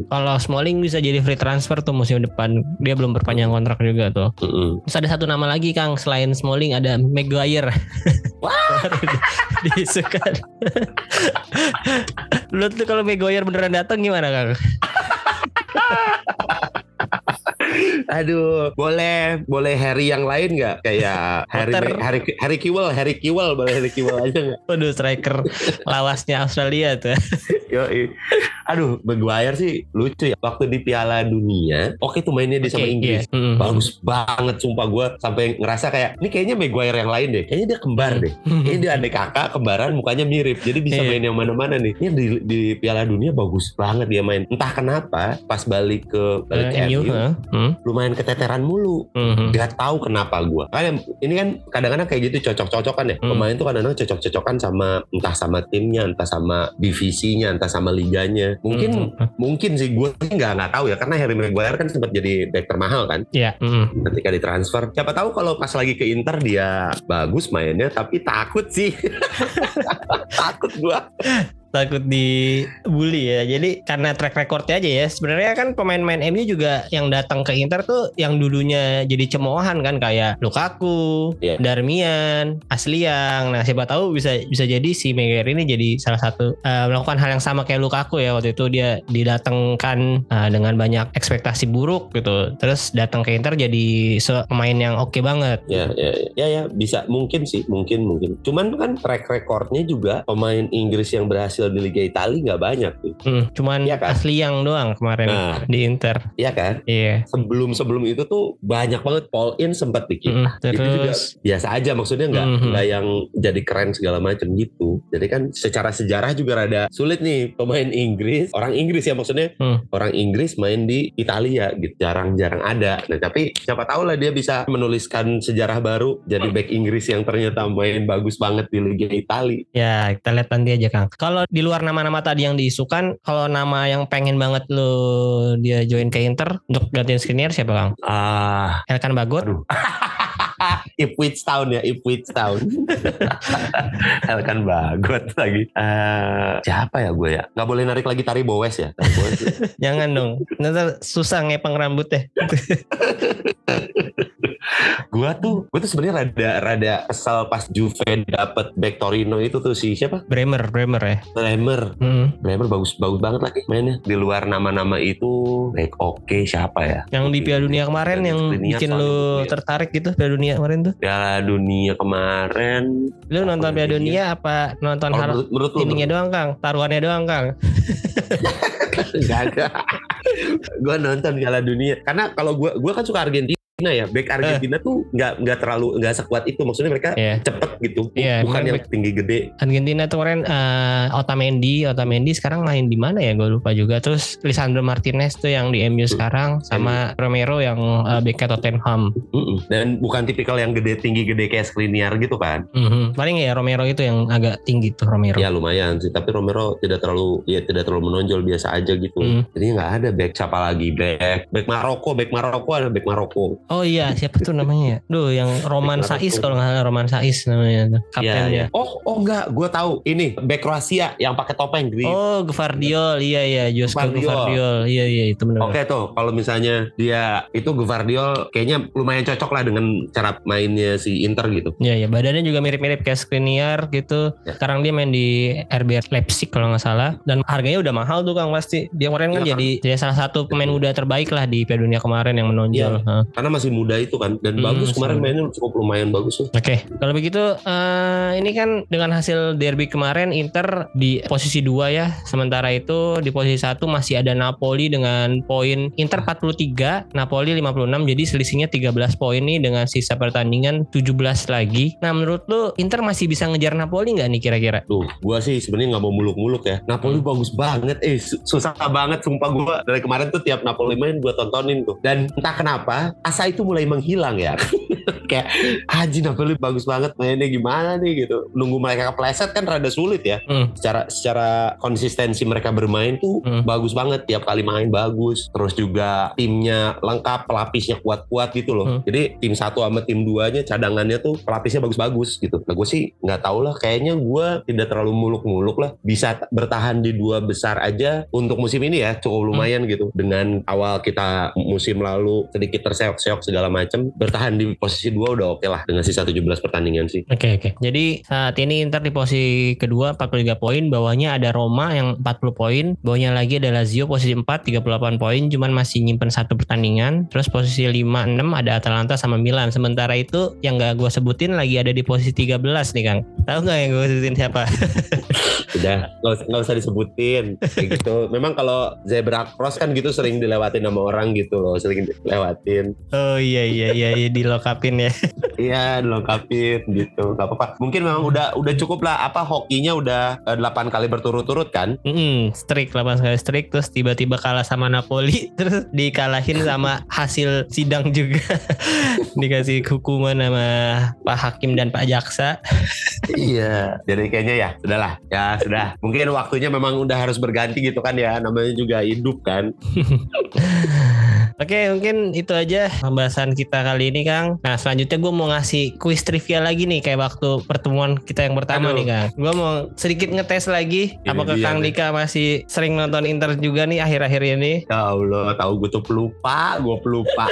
[SPEAKER 1] kalau Smalling bisa jadi free transfer tuh musim depan. Dia belum berpanjang kontrak juga tuh.
[SPEAKER 2] Mm-mm.
[SPEAKER 1] Terus ada satu nama lagi Kang selain Smalling ada Maguire. Disuka. Lu tuh kalau Maguire beneran datang gimana Kang?
[SPEAKER 2] Aduh, boleh boleh Harry yang lain nggak? Kayak Harry. Harry Harry Kewell, Harry Kewell boleh Harry Kewell aja nggak?
[SPEAKER 1] Waduh striker lawasnya Australia tuh.
[SPEAKER 2] Yoi. Aduh, Maguire sih lucu ya. Waktu di Piala Dunia, oke tuh mainnya sama
[SPEAKER 1] Oke,
[SPEAKER 2] Inggris.
[SPEAKER 1] iya. Mm.
[SPEAKER 2] Bagus banget sumpah gue sampai ngerasa kayak ini kayaknya Maguire yang lain deh. Kayaknya dia kembar deh. Ini dia adik kakak kembaran mukanya mirip. Jadi bisa
[SPEAKER 1] Iya.
[SPEAKER 2] main yang mana-mana nih. Ini di, di Piala Dunia bagus banget dia main. Entah kenapa pas balik ke balik ke
[SPEAKER 1] Eh, MU,
[SPEAKER 2] MU
[SPEAKER 1] huh? Hmm?
[SPEAKER 2] lumayan keteteran mulu.
[SPEAKER 1] Mhm.
[SPEAKER 2] Gak tahu kenapa gue. Kan ini kan kadang-kadang kayak gitu cocok-cocokan ya.
[SPEAKER 1] Hmm.
[SPEAKER 2] Pemain tuh kadang-kadang cocok-cocokan sama entah sama timnya, entah sama divisinya, entah sama liganya. Mungkin
[SPEAKER 1] Mhm.
[SPEAKER 2] mungkin sih gue nggak nggak tahu ya karena Harry Maguire kan sempat jadi back termahal kan
[SPEAKER 1] Iya. mhm.
[SPEAKER 2] ketika ditransfer. Siapa tahu kalau pas lagi ke Inter dia bagus mainnya tapi takut sih. takut gua.
[SPEAKER 1] Takut dibully ya. Jadi karena track recordnya aja ya. Sebenarnya kan pemain-pemain MU juga yang datang ke Inter tuh yang dulunya jadi cemoohan kan kayak Lukaku,
[SPEAKER 2] Iya.
[SPEAKER 1] Darmian, Asliang. Nah siapa tahu bisa bisa jadi si Maguire ini jadi salah satu eh, melakukan hal yang sama kayak Lukaku ya waktu itu dia didatangkan eh, dengan banyak ekspektasi buruk gitu. Terus datang ke Inter jadi pemain yang oke banget.
[SPEAKER 2] Ya, ya, ya, ya, bisa mungkin sih, mungkin mungkin. Cuman kan track recordnya juga pemain Inggris yang berhasil di Liga Italia nggak banyak tuh.
[SPEAKER 1] Hmm, cuman
[SPEAKER 2] Iya kan?
[SPEAKER 1] Asliang doang kemarin
[SPEAKER 2] Nah.
[SPEAKER 1] di Inter.
[SPEAKER 2] Iya kan?
[SPEAKER 1] Iya.
[SPEAKER 2] Sebelum sebelum itu tuh banyak banget Paul In sempat bikin.
[SPEAKER 1] Mm,
[SPEAKER 2] Itu juga
[SPEAKER 1] terus
[SPEAKER 2] biasa aja maksudnya nggak
[SPEAKER 1] Mhm.
[SPEAKER 2] nggak yang jadi keren segala macam gitu. Jadi kan secara sejarah juga rada sulit nih pemain Inggris, orang Inggris ya maksudnya
[SPEAKER 1] Hmm.
[SPEAKER 2] orang Inggris main di Italia gitu jarang-jarang ada. Nah tapi siapa tahu lah dia bisa menuliskan sejarah baru jadi back Inggris yang ternyata main bagus banget di Liga Italia.
[SPEAKER 1] Ya, kita lihat nanti aja Kang. Kalau di luar nama-nama tadi yang diisukan, kalau nama yang pengen banget lu dia join ke Inter untuk gantiin Skriniar siapa Kang?
[SPEAKER 2] Ah,
[SPEAKER 1] Elkan Bagot?
[SPEAKER 2] Aduh. Ipswich Town ya, Ipswich Town. Elkan Bagot lagi. Eh, siapa ya gue ya? Gak boleh narik lagi tari bowes ya. Tari bowes.
[SPEAKER 1] Jangan dong. Nanti susah ngepang rambutnya.
[SPEAKER 2] gue tuh, gue tuh sebenarnya rada rada kesal pas Juve dapet back Torino itu tuh si siapa?
[SPEAKER 1] Bremer, Bremer ya.
[SPEAKER 2] Bremer.
[SPEAKER 1] Hmm.
[SPEAKER 2] Bremer bagus bagus banget lagi mainnya. Di luar nama-nama itu, back oke siapa ya?
[SPEAKER 1] Yang di Piala Dunia kemarin yang bikin lu
[SPEAKER 2] ya.
[SPEAKER 1] tertarik gitu Piala Dunia kemarin tuh.
[SPEAKER 2] Piala Dunia kemarin.
[SPEAKER 1] Lu nonton Piala
[SPEAKER 2] namanya?
[SPEAKER 1] Dunia apa nonton hal
[SPEAKER 2] menurut, menurut
[SPEAKER 1] ininya doang Kang? Taruhannya doang Kang?
[SPEAKER 2] Gak ada. gue nonton Piala Dunia. Karena kalau gue gue kan suka Argentina ya. Back Argentina tuh nggak nggak terlalu nggak sekuat itu. Maksudnya mereka
[SPEAKER 1] Iya.
[SPEAKER 2] cepet gitu.
[SPEAKER 1] Iya,
[SPEAKER 2] Bukan yang
[SPEAKER 1] back-
[SPEAKER 2] tinggi gede.
[SPEAKER 1] Argentina tuh kemarin eh, Otamendi, Otamendi sekarang main di mana ya? Gue lupa juga. Terus Lisandro Martinez tuh yang di MU sekarang sama Romero yang uh, bek Tottenham.
[SPEAKER 2] Dan bukan tipikal yang gede tinggi gede kayak Skriniar gitu kan.
[SPEAKER 1] Mhm. Paling ya Romero itu yang agak tinggi tuh Romero.
[SPEAKER 2] Ya lumayan sih. Tapi Romero tidak terlalu ya tidak terlalu menonjol biasa aja gitu.
[SPEAKER 1] Hmm.
[SPEAKER 2] Jadi nggak ada back siapa lagi back back Maroko back Maroko ada back Maroko.
[SPEAKER 1] Oh iya, siapa tuh namanya? Duh, yang Roman. Sais kalau nggak salah Roman Sais namanya tuh.
[SPEAKER 2] Iya,
[SPEAKER 1] Kaptennya.
[SPEAKER 2] iya. Oh, oh enggak, gue tahu. Ini back Kroasia yang pakai topeng Gri.
[SPEAKER 1] Oh, Gvardiol. Iya iya, Josko
[SPEAKER 2] Gvardiol.
[SPEAKER 1] Iya iya, itu benar.
[SPEAKER 2] Oke tuh, kalau misalnya dia itu Gvardiol kayaknya lumayan cocok lah dengan cara mainnya si Inter gitu.
[SPEAKER 1] Iya iya, badannya juga mirip-mirip kayak Skriniar gitu.
[SPEAKER 2] Ya.
[SPEAKER 1] Sekarang dia main di RB Leipzig kalau nggak salah dan harganya udah mahal tuh Kang pasti. Dia kemarin kan
[SPEAKER 2] Iya,
[SPEAKER 1] jadi jadi salah satu pemain muda terbaik lah di Piala Dunia kemarin yang menonjol. Hah.
[SPEAKER 2] Karena masih muda itu kan dan
[SPEAKER 1] Hmm,
[SPEAKER 2] bagus kemarin
[SPEAKER 1] muda.
[SPEAKER 2] mainnya cukup lumayan bagus tuh.
[SPEAKER 1] Oke, kalau begitu eh, ini kan dengan hasil derby kemarin Inter di posisi 2 ya. Sementara itu di posisi satu masih ada Napoli dengan poin Inter 43, Napoli 56. Jadi selisihnya 13 poin nih dengan sisa pertandingan 17 lagi. Nah, menurut lu Inter masih bisa ngejar Napoli nggak nih kira-kira?
[SPEAKER 2] Tuh, gua sih sebenarnya nggak mau muluk-muluk ya. Napoli
[SPEAKER 1] Hmm.
[SPEAKER 2] bagus banget, eh su- susah banget sumpah gua dari kemarin tuh tiap Napoli main gua tontonin tuh. Dan entah kenapa asa itu mulai menghilang ya. Kayak haji Napoli bagus banget mainnya gimana nih gitu. Nunggu mereka kepleset kan rada sulit ya.
[SPEAKER 1] Hmm.
[SPEAKER 2] Secara secara konsistensi mereka bermain tuh
[SPEAKER 1] Hmm.
[SPEAKER 2] bagus banget tiap kali main bagus. Terus juga timnya lengkap, pelapisnya kuat-kuat gitu loh.
[SPEAKER 1] Hmm.
[SPEAKER 2] Jadi tim satu sama tim duanya cadangannya tuh pelapisnya bagus-bagus gitu. Nah gue sih nggak tahu lah. Kayaknya gue tidak terlalu muluk-muluk lah. Bisa bertahan di dua besar aja untuk musim ini ya cukup lumayan gitu. Dengan awal kita musim lalu sedikit terseok-seok segala macam, bertahan di posisi dua udah oke lah dengan sisa 17 pertandingan sih.
[SPEAKER 1] Oke oke. Jadi saat ini Inter di posisi kedua 43 poin, bawahnya ada Roma yang 40 poin, bawahnya lagi ada Lazio posisi 4 38 poin, cuman masih nyimpen satu pertandingan. Terus posisi 5 6 ada Atalanta sama Milan. Sementara itu yang gak gue sebutin lagi ada di posisi 13 nih Kang. Tahu nggak yang gue sebutin siapa?
[SPEAKER 2] Udah nggak usah disebutin kayak gitu. Memang kalau zebra cross kan gitu sering dilewatin sama orang gitu loh, sering dilewatin.
[SPEAKER 1] oh iya iya iya, iya dilokapin ya.
[SPEAKER 2] Iya, dilengkapin gitu. Gak apa-apa. Mungkin memang udah udah cukup lah. Apa hokinya udah eh, 8 kali berturut-turut kan?
[SPEAKER 1] Mm, streak 8 kali streak terus tiba-tiba kalah sama Napoli terus dikalahin sama hasil sidang juga dikasih hukuman sama Pak Hakim dan Pak Jaksa
[SPEAKER 2] iya. Jadi kayaknya ya sudahlah. Ya sudah. Mungkin waktunya memang udah harus berganti gitu kan ya. Namanya juga hidup kan.
[SPEAKER 1] Oke mungkin itu aja pembahasan kita kali ini Kang Nah selanjutnya gue mau ngasih quiz trivia lagi nih Kayak waktu pertemuan kita yang pertama
[SPEAKER 2] Aduh.
[SPEAKER 1] nih Kang Gue mau sedikit ngetes lagi
[SPEAKER 2] Ini
[SPEAKER 1] Apakah
[SPEAKER 2] dia
[SPEAKER 1] Kang
[SPEAKER 2] nih.
[SPEAKER 1] Dika masih sering nonton Inter juga nih akhir-akhir ini
[SPEAKER 2] Ya Allah, tahu gue tuh pelupa, gue pelupa.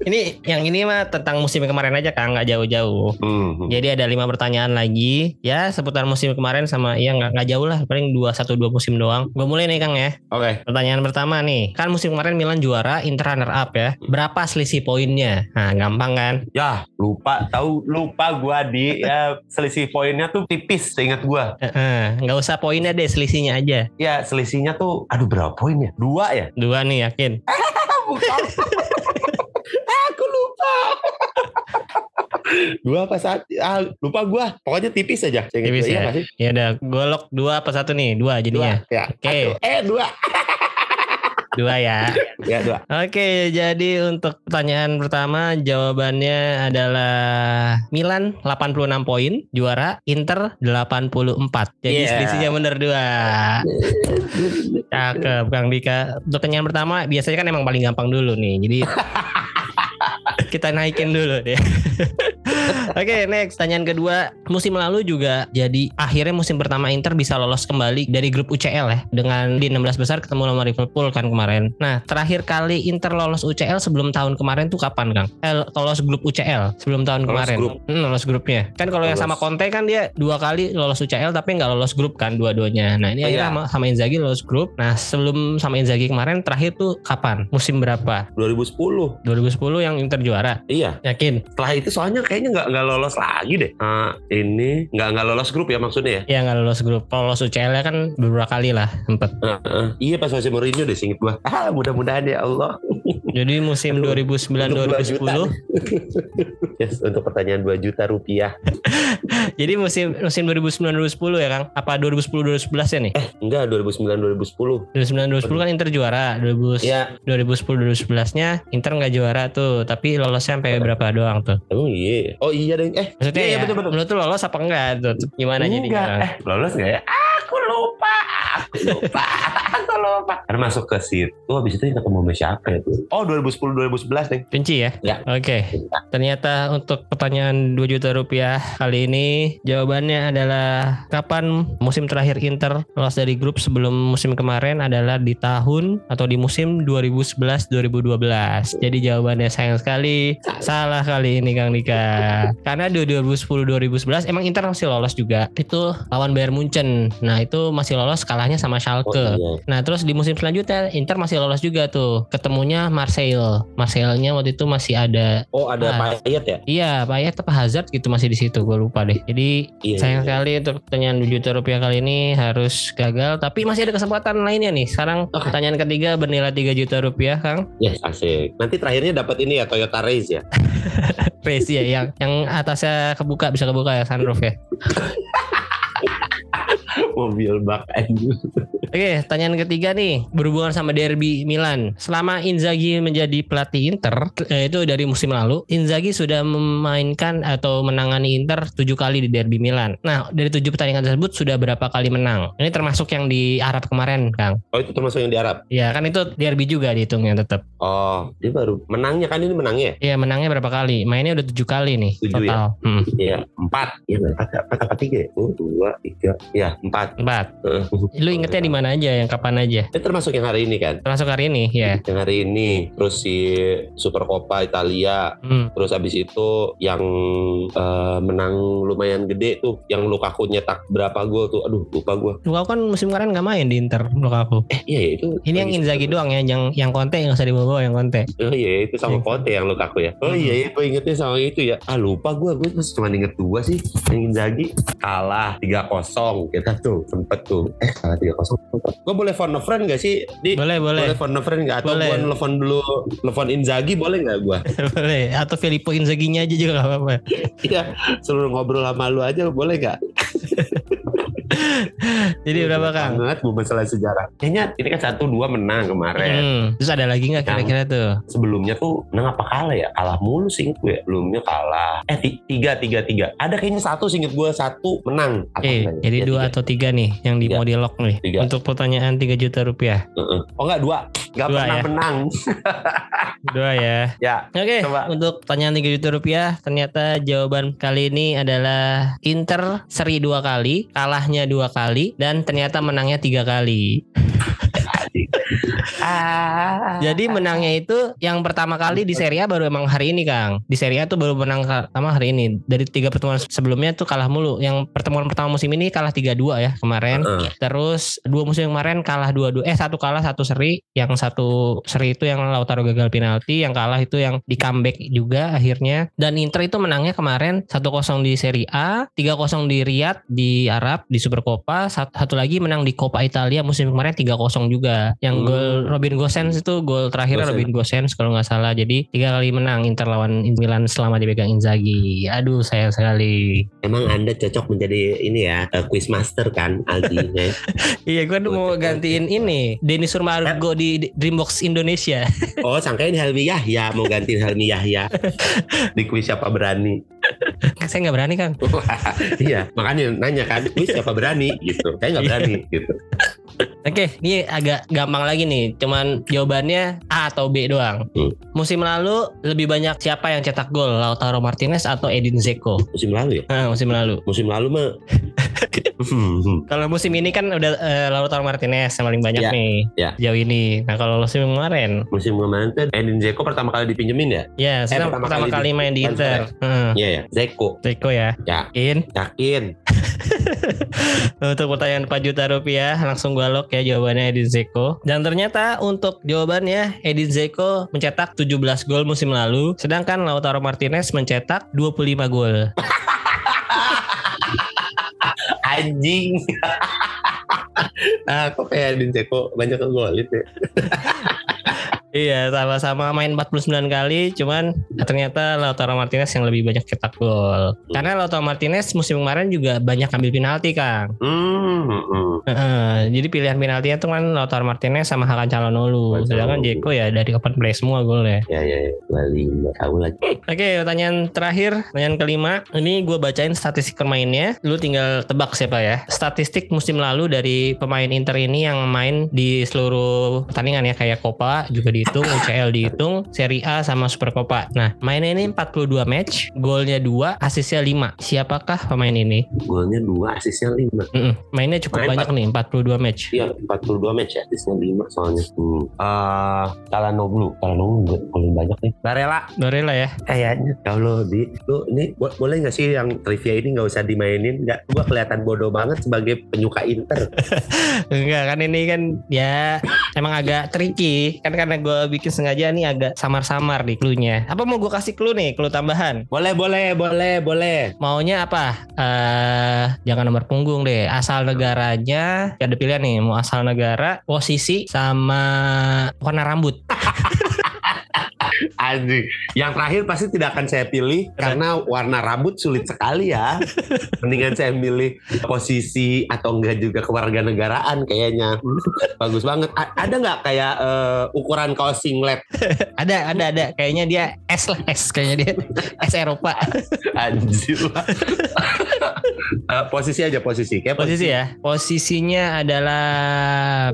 [SPEAKER 1] Ini yang ini mah tentang musim kemarin aja Kang nggak jauh-jauh
[SPEAKER 2] Hmm.
[SPEAKER 1] Jadi ada lima pertanyaan lagi ya seputar musim kemarin sama ya nggak nggak jauh lah paling dua satu dua musim doang. Gue mulai nih Kang ya.
[SPEAKER 2] Oke.
[SPEAKER 1] Pertanyaan pertama nih kan musim kemarin Milan juara, Inter runner up ya. Berapa selisih poinnya? Nah gampang kan?
[SPEAKER 2] Ya, lupa. Tahu lupa gua di ya selisih poinnya tuh tipis seingat gua.
[SPEAKER 1] Eh, eh, nggak usah poinnya deh selisihnya aja.
[SPEAKER 2] Ya, selisihnya tuh aduh berapa poinnya? Dua ya?
[SPEAKER 1] Dua nih yakin.
[SPEAKER 2] Bukan. Aku lupa. Dua apa satu? Ah, lupa gua. Pokoknya tipis aja.
[SPEAKER 1] Tipis
[SPEAKER 2] iya
[SPEAKER 1] ya? Ya udah golok dua apa satu nih? Dua
[SPEAKER 2] Dua.
[SPEAKER 1] jadinya.
[SPEAKER 2] Ya.
[SPEAKER 1] Oke.
[SPEAKER 2] Satu. Eh, dua.
[SPEAKER 1] Dua ya.
[SPEAKER 2] Ya, dua.
[SPEAKER 1] Oke, jadi untuk pertanyaan pertama jawabannya adalah Milan 86 poin, juara Inter 84. Jadi
[SPEAKER 2] Yeah.
[SPEAKER 1] selisihnya bener dua. Cakep Kang Dika. Untuk pertanyaan pertama biasanya kan emang paling gampang dulu nih. Jadi kita naikin dulu deh. Oke, next pertanyaan kedua. Musim lalu juga jadi akhirnya musim pertama Inter bisa lolos kembali dari grup UCL ya dengan di 16 besar ketemu sama Liverpool kan kemarin. Nah, terakhir kali Inter lolos UCL sebelum tahun kemarin tuh kapan, Kang? Eh, lolos grup UCL sebelum tahun
[SPEAKER 2] Lolos
[SPEAKER 1] kemarin.
[SPEAKER 2] grup.
[SPEAKER 1] Hmm, lolos grupnya. Kan kalau yang sama Conte kan dia dua kali lolos UCL tapi nggak lolos grup kan dua-duanya. Nah, ini
[SPEAKER 2] Oh,
[SPEAKER 1] akhirnya
[SPEAKER 2] iya.
[SPEAKER 1] sama, sama Inzaghi lolos grup. Nah, sebelum sama Inzaghi kemarin terakhir tuh kapan? Musim berapa?
[SPEAKER 2] 2010.
[SPEAKER 1] 2010 yang Inter juara.
[SPEAKER 2] Iya.
[SPEAKER 1] Yakin?
[SPEAKER 2] Setelah itu soalnya kayaknya nggak nggak lolos lagi deh. Ah, ini nggak nggak lolos grup ya maksudnya ya?
[SPEAKER 1] Ya nggak lolos grup. Kalau lolos UCL ya kan beberapa kali lah sempet.
[SPEAKER 2] Ah, ah. iya pas masih Mourinho deh singkat gua. Ah mudah-mudahan ya Allah.
[SPEAKER 1] Jadi musim
[SPEAKER 2] Aduh,
[SPEAKER 1] 2009-2010.
[SPEAKER 2] yes, untuk pertanyaan 2 juta rupiah.
[SPEAKER 1] Jadi musim musim 2009-2010 ya Kang? Apa 2010-2011 ya nih?
[SPEAKER 2] Eh enggak 2009 2010.
[SPEAKER 1] 2009-2010 kan Inter juara. 2000
[SPEAKER 2] Ya
[SPEAKER 1] 2010-2011-nya Inter nggak juara tuh, tapi lolosnya sampai berapa doang tuh?
[SPEAKER 2] emang iya. Oh iya deh. Eh
[SPEAKER 1] Maksudnya
[SPEAKER 2] iya, iya,
[SPEAKER 1] ya,
[SPEAKER 2] betul betul.
[SPEAKER 1] menurut tuh lolos apa enggak tuh? Gimana
[SPEAKER 2] Enggak.
[SPEAKER 1] jadinya?
[SPEAKER 2] Eh lolos nggak ya? Aku lupa. Aku lupa. aku lupa. Karena masuk ke situ habis itu ketemu sama siapa itu? Oh 2010 2011 nih.
[SPEAKER 1] Kunci ya?
[SPEAKER 2] Ya.
[SPEAKER 1] Oke. Ternyata untuk pertanyaan 2 juta rupiah kali ini jawabannya adalah kapan musim terakhir Inter lolos dari grup sebelum musim kemarin adalah di tahun atau di musim 2011-2012. Jadi jawabannya sayang sekali salah kali ini Kang Dika. Karena di 2010-2011 emang Inter masih lolos juga. Itu lawan Bayern Munchen. Nah, itu masih lolos kalahnya sama
[SPEAKER 2] Oh,
[SPEAKER 1] Schalke.
[SPEAKER 2] iya.
[SPEAKER 1] Nah terus di musim selanjutnya Inter masih lolos juga tuh ketemunya Marseille. Marseille-nya waktu itu masih ada
[SPEAKER 2] Oh ada
[SPEAKER 1] Ah.
[SPEAKER 2] Payet ya?
[SPEAKER 1] iya Payet apa Hazard gitu masih di situ gue lupa deh. Jadi
[SPEAKER 2] Iya.
[SPEAKER 1] sayang
[SPEAKER 2] iya.
[SPEAKER 1] sekali untuk pertanyaan 2 juta rupiah kali ini harus gagal. Tapi masih ada kesempatan lainnya nih. Sekarang
[SPEAKER 2] Oke.
[SPEAKER 1] pertanyaan ketiga bernilai 3 juta rupiah Kang.
[SPEAKER 2] Yes asik. Nanti terakhirnya dapat ini ya Toyota Race ya.
[SPEAKER 1] Race ya yang yang atasnya kebuka bisa kebuka ya sunroof ya.
[SPEAKER 2] Mobil bak anjir.
[SPEAKER 1] Oke, pertanyaan ketiga nih berhubungan sama derby Milan. Selama Inzaghi menjadi pelatih Inter, eh, itu dari musim lalu, Inzaghi sudah memainkan atau menangani Inter tujuh kali di derby Milan. Nah, dari tujuh pertandingan tersebut sudah berapa kali menang? Ini termasuk yang di Arab kemarin, Kang.
[SPEAKER 2] Oh itu termasuk yang di Arab.
[SPEAKER 1] Ya, kan itu derby juga dihitungnya tetap.
[SPEAKER 2] Oh dia baru menangnya kan ini menangnya.
[SPEAKER 1] Iya, menangnya berapa kali? Mainnya udah tujuh kali nih
[SPEAKER 2] Tujuh ya?
[SPEAKER 1] total. Hmm,
[SPEAKER 2] Iya empat. Iya empat empat apa tiga? ya? Oh dua tiga. Iya empat.
[SPEAKER 1] Empat.
[SPEAKER 2] Heeh.
[SPEAKER 1] Lu ingetnya di mana aja? Yang kapan aja?
[SPEAKER 2] Itu termasuk yang hari ini kan?
[SPEAKER 1] Termasuk hari ini, ya.
[SPEAKER 2] Yang hari ini terus si Super Copa Italia
[SPEAKER 1] Hmm.
[SPEAKER 2] terus abis itu yang eh, menang lumayan gede tuh yang Lukaku nyetak berapa gol tuh aduh lupa gue
[SPEAKER 1] Lukaku kan musim kemarin nggak main di Inter, Lukaku.
[SPEAKER 2] eh iya ya, itu
[SPEAKER 1] Ini yang Inzaghi doang ya, yang yang Conte nggak usah dibawa yang Conte.
[SPEAKER 2] Oh iya itu sama
[SPEAKER 1] Yang-
[SPEAKER 2] Conte yang Lukaku ya. Oh
[SPEAKER 1] Hmm.
[SPEAKER 2] iya iya gue ingetnya sama itu ya. Ah lupa gue gue cuma inget dua sih. Yang Inzaghi kalah 3-0 kita tuh sempet tuh. Eh kalah 3-0. Gue boleh phone a friend gak sih? Di
[SPEAKER 1] Boleh, boleh.
[SPEAKER 2] boleh phone a friend gak? Atau
[SPEAKER 1] Boleh.
[SPEAKER 2] gue nelfon dulu nelfon Inzaghi boleh gak gue?
[SPEAKER 1] boleh. Atau Filippo Inzaghi-nya aja juga gak apa-apa.
[SPEAKER 2] Iya seluruh ngobrol sama lu aja boleh gak?
[SPEAKER 1] Jadi berapa Kang?
[SPEAKER 2] Banget bu masalah sejarah. Kayaknya ini kan satu dua menang kemarin.
[SPEAKER 1] Hmm. Terus ada lagi nggak kira-kira tuh?
[SPEAKER 2] Sebelumnya tuh menang apa kalah ya? Kalah mulu sih gue. Sebelumnya kalah. Eh ti- tiga tiga tiga. Ada kayaknya satu singkat gue satu menang. Apa
[SPEAKER 1] Eh,
[SPEAKER 2] ya?
[SPEAKER 1] jadi
[SPEAKER 2] Iya,
[SPEAKER 1] dua
[SPEAKER 2] tiga.
[SPEAKER 1] atau tiga nih yang di
[SPEAKER 2] Tiga.
[SPEAKER 1] mau lock nih.
[SPEAKER 2] Tiga.
[SPEAKER 1] Untuk pertanyaan 3 juta rupiah.
[SPEAKER 2] Heeh. Oh enggak dua. Gak
[SPEAKER 1] Dua
[SPEAKER 2] pernah
[SPEAKER 1] ya?
[SPEAKER 2] menang.
[SPEAKER 1] Dua ya.
[SPEAKER 2] ya.
[SPEAKER 1] Oke,
[SPEAKER 2] Coba.
[SPEAKER 1] untuk pertanyaan 3 juta rupiah, ternyata jawaban kali ini adalah Inter seri dua kali, kalahnya dua kali, dan ternyata menangnya tiga kali.
[SPEAKER 2] Ah.
[SPEAKER 1] Jadi menangnya itu yang pertama kali di Serie A baru emang hari ini Kang. Di Serie A tuh baru menang pertama hari ini. Dari tiga pertemuan sebelumnya tuh kalah mulu. Yang pertemuan pertama musim ini kalah 3-2 ya kemarin.
[SPEAKER 2] Heeh.
[SPEAKER 1] Terus dua musim kemarin kalah 2-2. Eh satu kalah satu seri. Yang satu seri itu yang Lautaro gagal penalti. Yang kalah itu yang di comeback juga akhirnya. Dan Inter itu menangnya kemarin 1-0 di Serie A, 3-0 di Riyadh di Arab di Supercoppa, satu, satu lagi menang di Coppa Italia musim kemarin 3-0 juga. Yang
[SPEAKER 2] Hmm.
[SPEAKER 1] gol Robin Gosens itu gol terakhir
[SPEAKER 2] Gosens.
[SPEAKER 1] Robin Gosens kalau nggak salah. Jadi tiga kali menang Inter lawan Milan selama dipegang Inzaghi. Aduh sayang sekali.
[SPEAKER 2] Emang anda cocok menjadi ini ya eh, quiz master kan Aldi. ya?
[SPEAKER 1] Iya gue mau gantiin ini Denny Surmargo di Dreambox Indonesia.
[SPEAKER 2] oh sangkain Helmi Yahya mau gantiin Helmi Yahya di quiz siapa berani.
[SPEAKER 1] Saya nggak berani kan.
[SPEAKER 2] iya makanya nanya kan quiz siapa berani gitu. Saya nggak
[SPEAKER 1] Iya.
[SPEAKER 2] berani gitu.
[SPEAKER 1] Oke, ini agak gampang lagi nih. Cuman jawabannya A atau B doang.
[SPEAKER 2] Hmm.
[SPEAKER 1] Musim lalu lebih banyak siapa yang cetak gol? Lautaro Martinez atau Edin Dzeko?
[SPEAKER 2] Musim lalu ya?
[SPEAKER 1] Nah, musim lalu.
[SPEAKER 2] Musim lalu mah. Hmm.
[SPEAKER 1] Kalau musim ini kan udah eh, Lautaro Martinez yang paling banyak
[SPEAKER 2] Ya,
[SPEAKER 1] nih
[SPEAKER 2] ya.
[SPEAKER 1] jauh ini. Nah kalau musim kemarin,
[SPEAKER 2] musim kemarin tuh Edin Zeko pertama kali dipinjemin ya?
[SPEAKER 1] ya sekarang
[SPEAKER 2] pertama
[SPEAKER 1] pertama,
[SPEAKER 2] kali
[SPEAKER 1] kali main di Inter. Hmm,
[SPEAKER 2] Iya ya. Zeko.
[SPEAKER 1] Dzeko ya.
[SPEAKER 2] Yakin.
[SPEAKER 1] In
[SPEAKER 2] Yakin.
[SPEAKER 1] untuk pertanyaan 4 juta rupiah langsung gua lock ya jawabannya Edin Dzeko. Dan ternyata untuk jawabannya Edin Dzeko mencetak 17 gol musim lalu, sedangkan Lautaro Martinez mencetak 25 gol.
[SPEAKER 2] Anjing. ah, kok kayak Edin Zeko banyak ngegolin ya?
[SPEAKER 1] Iya, sama-sama main 49 kali, cuman ternyata Lautaro Martinez yang lebih banyak cetak gol. Karena Lautaro Martinez musim kemarin juga banyak ambil penalti, Kang.
[SPEAKER 2] Hmm, hmm, hmm.
[SPEAKER 1] Jadi pilihan penaltinya tuh kan Lautaro Martinez sama Hakan Calhanoglu. Sedangkan. Jeko ya dari open play semua golnya.
[SPEAKER 2] Ya ya ya. Bali nggak tahu lagi.
[SPEAKER 1] Oke, pertanyaan terakhir, pertanyaan kelima. Ini gue bacain statistik pemainnya. Lu tinggal tebak siapa ya. Statistik musim lalu dari pemain Inter ini yang main di seluruh pertandingan ya kayak Copa juga dihitung, UCL dihitung, Serie A sama Super Copa. Nah, mainnya ini 42 match, golnya 2, asisnya 5. Siapakah pemain ini?
[SPEAKER 2] Golnya dua, asisnya lima.
[SPEAKER 1] Mm-mm, Mainnya cukup
[SPEAKER 2] Main
[SPEAKER 1] banyak nih, 42 match.
[SPEAKER 2] Iya, 42 match ya, asisnya lima soalnya. Hmm. Ah, Calhanoglu. Calhanoglu nggak paling banyak nih. Barella.
[SPEAKER 1] Barella ya.
[SPEAKER 2] Kayaknya. Ya Allah, di lu ini bo- boleh nggak sih yang trivia ini nggak usah dimainin? Nggak, gua kelihatan bodoh banget sebagai penyuka Inter.
[SPEAKER 1] Enggak kan ini kan ya emang agak tricky kan karena gue bikin sengaja nih agak samar-samar di clue-nya. Apa mau gue kasih clue nih, clue tambahan?
[SPEAKER 2] boleh, boleh, boleh, boleh.
[SPEAKER 1] Maunya apa? Eh jangan nomor punggung deh. Asal negaranya ada pilihan nih, mau asal negara, posisi sama warna rambut.
[SPEAKER 2] Anjing. Yang terakhir pasti tidak akan saya pilih karena warna rambut sulit sekali ya. Mendingan saya milih posisi atau enggak juga kewarganegaraan kayaknya. Bagus banget. A- ada nggak kayak eh, ukuran kaos singlet?
[SPEAKER 1] ada, ada, ada. Kayaknya dia S lah, S kayaknya dia. S Eropa.
[SPEAKER 2] Anjir lah. Eh, posisi aja posisi. Kayak
[SPEAKER 1] Posisi ya. Posisinya adalah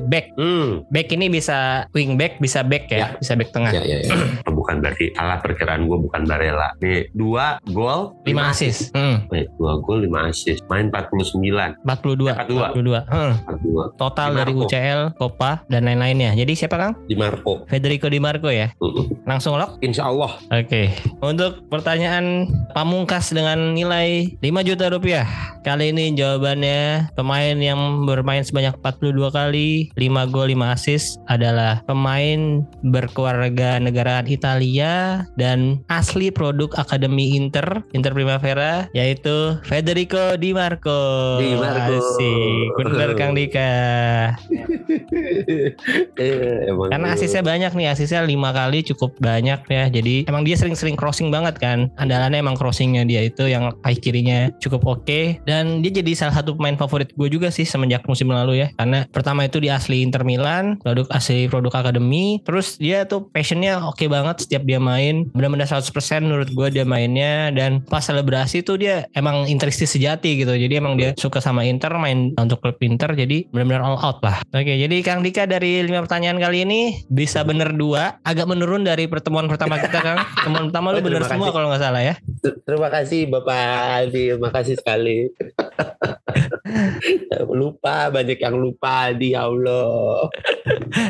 [SPEAKER 1] back.
[SPEAKER 2] Hmm.
[SPEAKER 1] Back ini bisa wing back, bisa back ya,
[SPEAKER 2] Ya.
[SPEAKER 1] bisa back tengah.
[SPEAKER 2] Ya, ya, ya. Bukan berarti alat perkiraan gue bukan Barella. Nih, dua gol,
[SPEAKER 1] 5 assist. Hmm.
[SPEAKER 2] Wait, dua gol, lima assist. Main 49.
[SPEAKER 1] 42
[SPEAKER 2] 42.
[SPEAKER 1] 42 Hmm.
[SPEAKER 2] 42.
[SPEAKER 1] total dari. UCL Copa dan lain-lainnya jadi siapa Kang
[SPEAKER 2] Di Marco.
[SPEAKER 1] Federico Di Marco ya
[SPEAKER 2] Mm-mm.
[SPEAKER 1] langsung lock
[SPEAKER 2] Insya Allah.
[SPEAKER 1] Oke untuk pertanyaan pamungkas dengan nilai 5 juta rupiah kali ini jawabannya pemain yang bermain sebanyak 42 kali 5 gol 5 assist adalah pemain berkeluarga negaraan Italia dan asli produk Akademi Inter Inter Primavera yaitu Federico Di Marco
[SPEAKER 2] Di Marco.
[SPEAKER 1] Asik bener Kang Dika
[SPEAKER 2] emang
[SPEAKER 1] Karena asisnya banyak nih, asisnya lima kali cukup banyak ya. Jadi emang dia sering-sering crossing banget kan. Andalannya emang crossingnya dia itu yang kaki kirinya cukup oke. Dan dia jadi salah satu pemain favorit gue juga sih semenjak musim lalu ya. Karena pertama itu dia asli Inter Milan, produk asli produk akademi. Terus dia tuh passionnya oke banget setiap dia main. Benar-benar 100% menurut gue dia mainnya. Dan pas selebrasi tuh dia emang interistis sejati gitu. Jadi emang dia suka sama Inter, main untuk klub Inter. Jadi benar-benar all out lah. Oke, jadi Kang Dika dari lima pertanyaan kali ini bisa bener dua, agak menurun dari pertemuan pertama kita Kang. Pertemuan pertama lu
[SPEAKER 2] Oh,
[SPEAKER 1] bener
[SPEAKER 2] terima
[SPEAKER 1] semua
[SPEAKER 2] kasih.
[SPEAKER 1] kalau nggak salah ya.
[SPEAKER 2] Ter- Terima kasih Bapak Aldi, makasih sekali. lupa banyak yang lupa di ya Allah.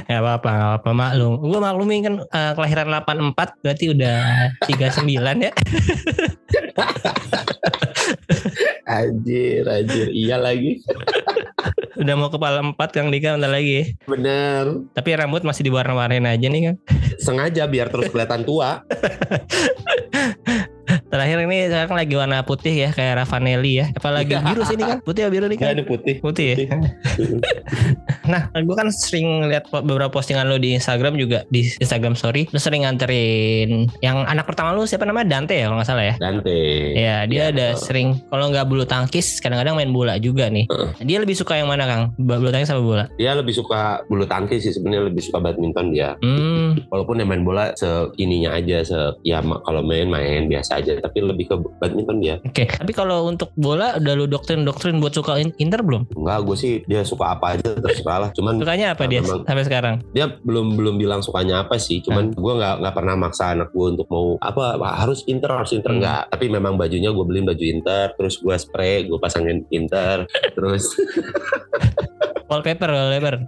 [SPEAKER 1] Ya apa-apa, nggak apa-apa maklum. Gue maklumin kan eh, kelahiran 84 berarti udah 39 ya.
[SPEAKER 2] Anjir, anjir. Iya lagi.
[SPEAKER 1] Udah mau kepala 4 Kang Dika bentar lagi.
[SPEAKER 2] Bener.
[SPEAKER 1] Tapi rambut masih diwarna-warnain aja nih Kang.
[SPEAKER 2] Sengaja biar terus kelihatan tua.
[SPEAKER 1] Terakhir ini sekarang lagi warna putih ya kayak Ravanelli ya. Apalagi biru sih ini kan? Putih atau biru nih
[SPEAKER 2] Kan
[SPEAKER 1] kan?
[SPEAKER 2] ini putih.
[SPEAKER 1] Putih ya. Nah, gue kan sering lihat beberapa postingan lo di Instagram juga di Instagram Story. Lo sering nganterin yang anak pertama lo siapa namanya Dante ya kalau nggak salah ya.
[SPEAKER 2] Dante.
[SPEAKER 1] Ya, dia
[SPEAKER 2] Iya.
[SPEAKER 1] ada sering kalau nggak bulu tangkis, kadang-kadang main bola juga nih. Dia lebih suka yang mana Kang? Bulu tangkis sama bola?
[SPEAKER 2] Dia lebih suka bulu tangkis sih sebenarnya lebih suka badminton dia.
[SPEAKER 1] Hmm,
[SPEAKER 2] walaupun yang main bola seininya aja se ya kalau main main biasa aja tapi lebih ke badminton dia
[SPEAKER 1] Oke, tapi kalau untuk bola udah lu doktrin-doktrin buat suka in- Inter belum?
[SPEAKER 2] enggak gue sih dia suka apa aja terserah lah cuman
[SPEAKER 1] Sukanya apa
[SPEAKER 2] Nah,
[SPEAKER 1] dia
[SPEAKER 2] memang-
[SPEAKER 1] sampai sekarang?
[SPEAKER 2] dia belum belum bilang sukanya apa sih cuman gue nggak nggak pernah maksa anak gue untuk mau apa "Wah, harus inter harus inter
[SPEAKER 1] Hmm.
[SPEAKER 2] enggak tapi memang bajunya gue beliin baju inter terus gue spray gue pasangin inter terus
[SPEAKER 1] Wallpaper, wallpaper.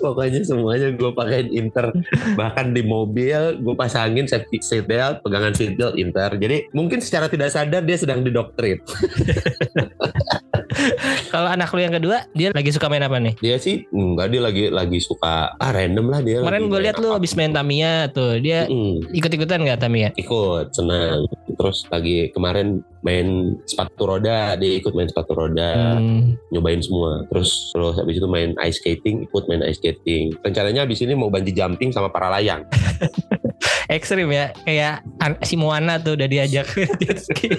[SPEAKER 2] pokoknya semuanya gue pakein inter. Bahkan di mobil gue pasangin safety seat belt pegangan seat belt inter. Jadi mungkin secara tidak sadar dia sedang didoktrin
[SPEAKER 1] Kalau anak lu yang kedua, dia lagi suka main apa nih?
[SPEAKER 2] dia sih enggak dia lagi lagi suka ah random lah dia
[SPEAKER 1] Kemarin gue lihat lu
[SPEAKER 2] apa.
[SPEAKER 1] habis main Tamiya tuh, dia
[SPEAKER 2] Mm,
[SPEAKER 1] ikut-ikutan nggak Tamiya?
[SPEAKER 2] ikut senang terus lagi kemarin main sepatu roda dia ikut main sepatu roda
[SPEAKER 1] Hmm.
[SPEAKER 2] nyobain semua terus terus habis itu main ice skating ikut main ice skating rencananya habis ini mau bungee jumping sama para layang
[SPEAKER 1] Ekstrim ya, kayak si Moana tuh udah diajak jet ski.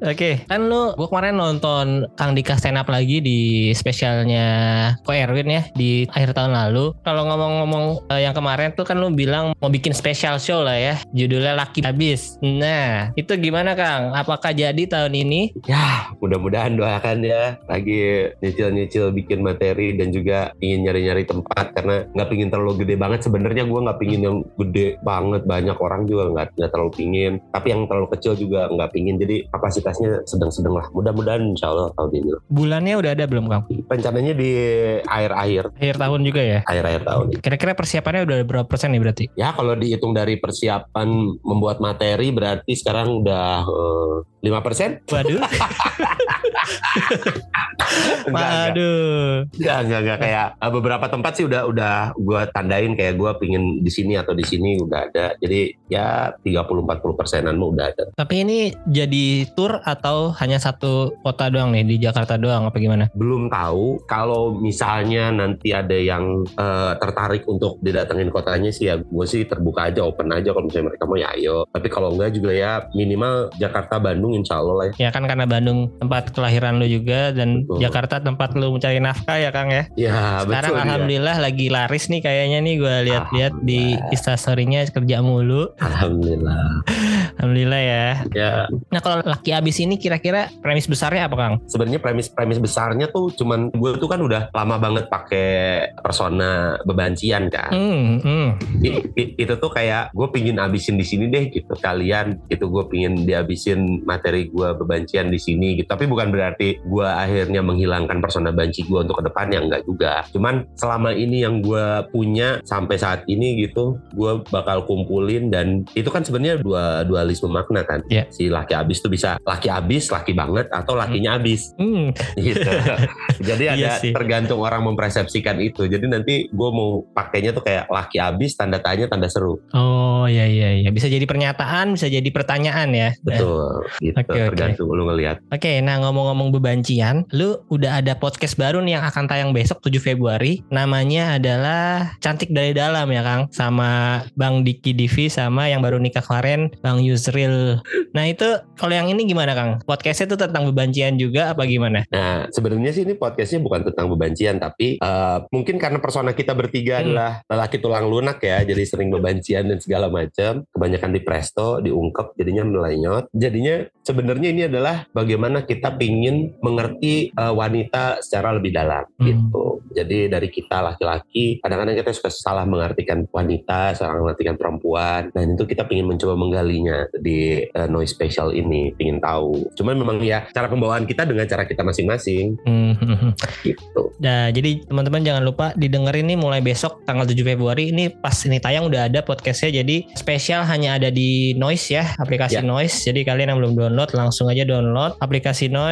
[SPEAKER 1] Oke, kan lu gua kemarin nonton Kang Dika stand up lagi di spesialnya Ko Erwin ya di akhir tahun lalu. Kalau ngomong-ngomong eh, yang kemarin tuh kan lu bilang mau bikin special show lah ya, judulnya Laki Habis. Nah, itu gimana Kang? Apakah jadi tahun ini?
[SPEAKER 2] ya mudah-mudahan doakan ya lagi nyicil-nyicil bikin materi dan juga ingin nyari-nyari tempat karena nggak pingin terlalu gede banget sebenarnya gue nggak pingin yang gede banget banyak orang juga nggak nggak terlalu pingin tapi yang terlalu kecil juga nggak pingin jadi kapasitasnya sedang-sedang lah mudah-mudahan insya Allah tahun ini
[SPEAKER 1] Bulannya udah ada belum Kang?
[SPEAKER 2] rencananya di akhir-akhir
[SPEAKER 1] Akhir tahun juga ya?
[SPEAKER 2] akhir-akhir tahun
[SPEAKER 1] Kira-kira persiapannya udah berapa persen nih berarti?
[SPEAKER 2] ya kalau dihitung dari persiapan membuat materi berarti sekarang udah lima persen
[SPEAKER 1] Waduh. Waduh.
[SPEAKER 2] Enggak, enggak, enggak kayak eh, beberapa tempat sih udah udah gue tandain kayak gue pingin di sini atau di sini udah ada. Jadi ya 30-40 persenan udah ada.
[SPEAKER 1] Tapi ini jadi tour atau hanya satu kota doang nih di Jakarta doang apa gimana?
[SPEAKER 2] Belum tahu kalau misalnya nanti ada yang eh, tertarik untuk didatengin kotanya sih ya gue sih terbuka aja open aja kalau misalnya mereka mau ya ayo. Tapi kalau enggak juga ya minimal Jakarta Bandung insya Allah lah ya.
[SPEAKER 1] Ya kan karena Bandung tempat kelahiran lu juga dan
[SPEAKER 2] Betul.
[SPEAKER 1] Jakarta tempat lu mencari nafkah ya Kang ya.
[SPEAKER 2] Ya
[SPEAKER 1] Sekarang
[SPEAKER 2] betul ya.
[SPEAKER 1] alhamdulillah lagi laris nih kayaknya nih gue lihat-lihat di instastorynya kerja mulu.
[SPEAKER 2] Alhamdulillah.
[SPEAKER 1] Alhamdulillah ya.
[SPEAKER 2] Ya
[SPEAKER 1] Nah kalau laki abis ini kira-kira premis besarnya apa Kang?
[SPEAKER 2] sebenarnya premis-premis besarnya tuh cuman gue tuh kan udah lama banget pakai persona bebancian kan.
[SPEAKER 1] Hmm, hmm.
[SPEAKER 2] I- i- itu tuh kayak gue pingin abisin di sini deh gitu kalian gitu gue pingin dihabisin materi gue bebancian di sini gitu tapi bukan berarti gue akhirnya menghilangkan persona banci gue untuk ke depannya enggak juga cuman selama ini yang gue punya sampai saat ini gitu gue bakal kumpulin dan itu kan sebenarnya dua dualisme makna kan
[SPEAKER 1] Iya.
[SPEAKER 2] si laki abis tuh bisa laki abis laki banget atau lakinya abis
[SPEAKER 1] Hmm.
[SPEAKER 2] gitu. Jadi ada
[SPEAKER 1] Iya sih.
[SPEAKER 2] tergantung orang mempersepsikan itu. Jadi nanti gue mau pakainya tuh kayak laki abis tanda tanya tanda seru.
[SPEAKER 1] Oh iya iya iya bisa jadi pernyataan bisa jadi pertanyaan ya.
[SPEAKER 2] Betul. Gitu.
[SPEAKER 1] Oke.
[SPEAKER 2] tergantung lu ngelihat.
[SPEAKER 1] Oke, nah ngomong-ngomong bebancian, lu udah ada podcast baru nih yang akan tayang besok 7 Februari. Namanya adalah Cantik dari Dalam ya Kang, sama Bang Diki Divi sama yang baru nikah kemarin Bang Yusril. Nah itu kalau yang ini gimana Kang? Podcastnya tuh tentang bebancian juga apa gimana?
[SPEAKER 2] Nah, sebenarnya sih ini podcastnya bukan tentang bebancian, tapi eh, mungkin karena persona kita bertiga
[SPEAKER 1] Hmm.
[SPEAKER 2] adalah lelaki tulang lunak ya, jadi sering bebancian dan segala macam. Kebanyakan di presto, diungkep, jadinya melenyot. Jadinya sebenarnya ini adalah bagaimana kita pingin mengerti eh, wanita secara lebih dalam
[SPEAKER 1] Hmm.
[SPEAKER 2] gitu. Jadi dari kita laki-laki, kadang-kadang kita suka salah mengartikan wanita, salah mengartikan perempuan, dan itu kita pingin mencoba menggalinya di eh, noise special ini, pingin tahu. Cuman memang ya cara pembawaan kita dengan cara kita masing-masing
[SPEAKER 1] Hmm,
[SPEAKER 2] gitu.
[SPEAKER 1] Nah, jadi teman-teman jangan lupa didengerin nih mulai besok tanggal 7 Februari ini pas ini tayang udah ada podcastnya jadi spesial hanya ada di Noise ya aplikasi
[SPEAKER 2] Ya.
[SPEAKER 1] Noise jadi kalian yang belum download langsung aja download aplikasi Noise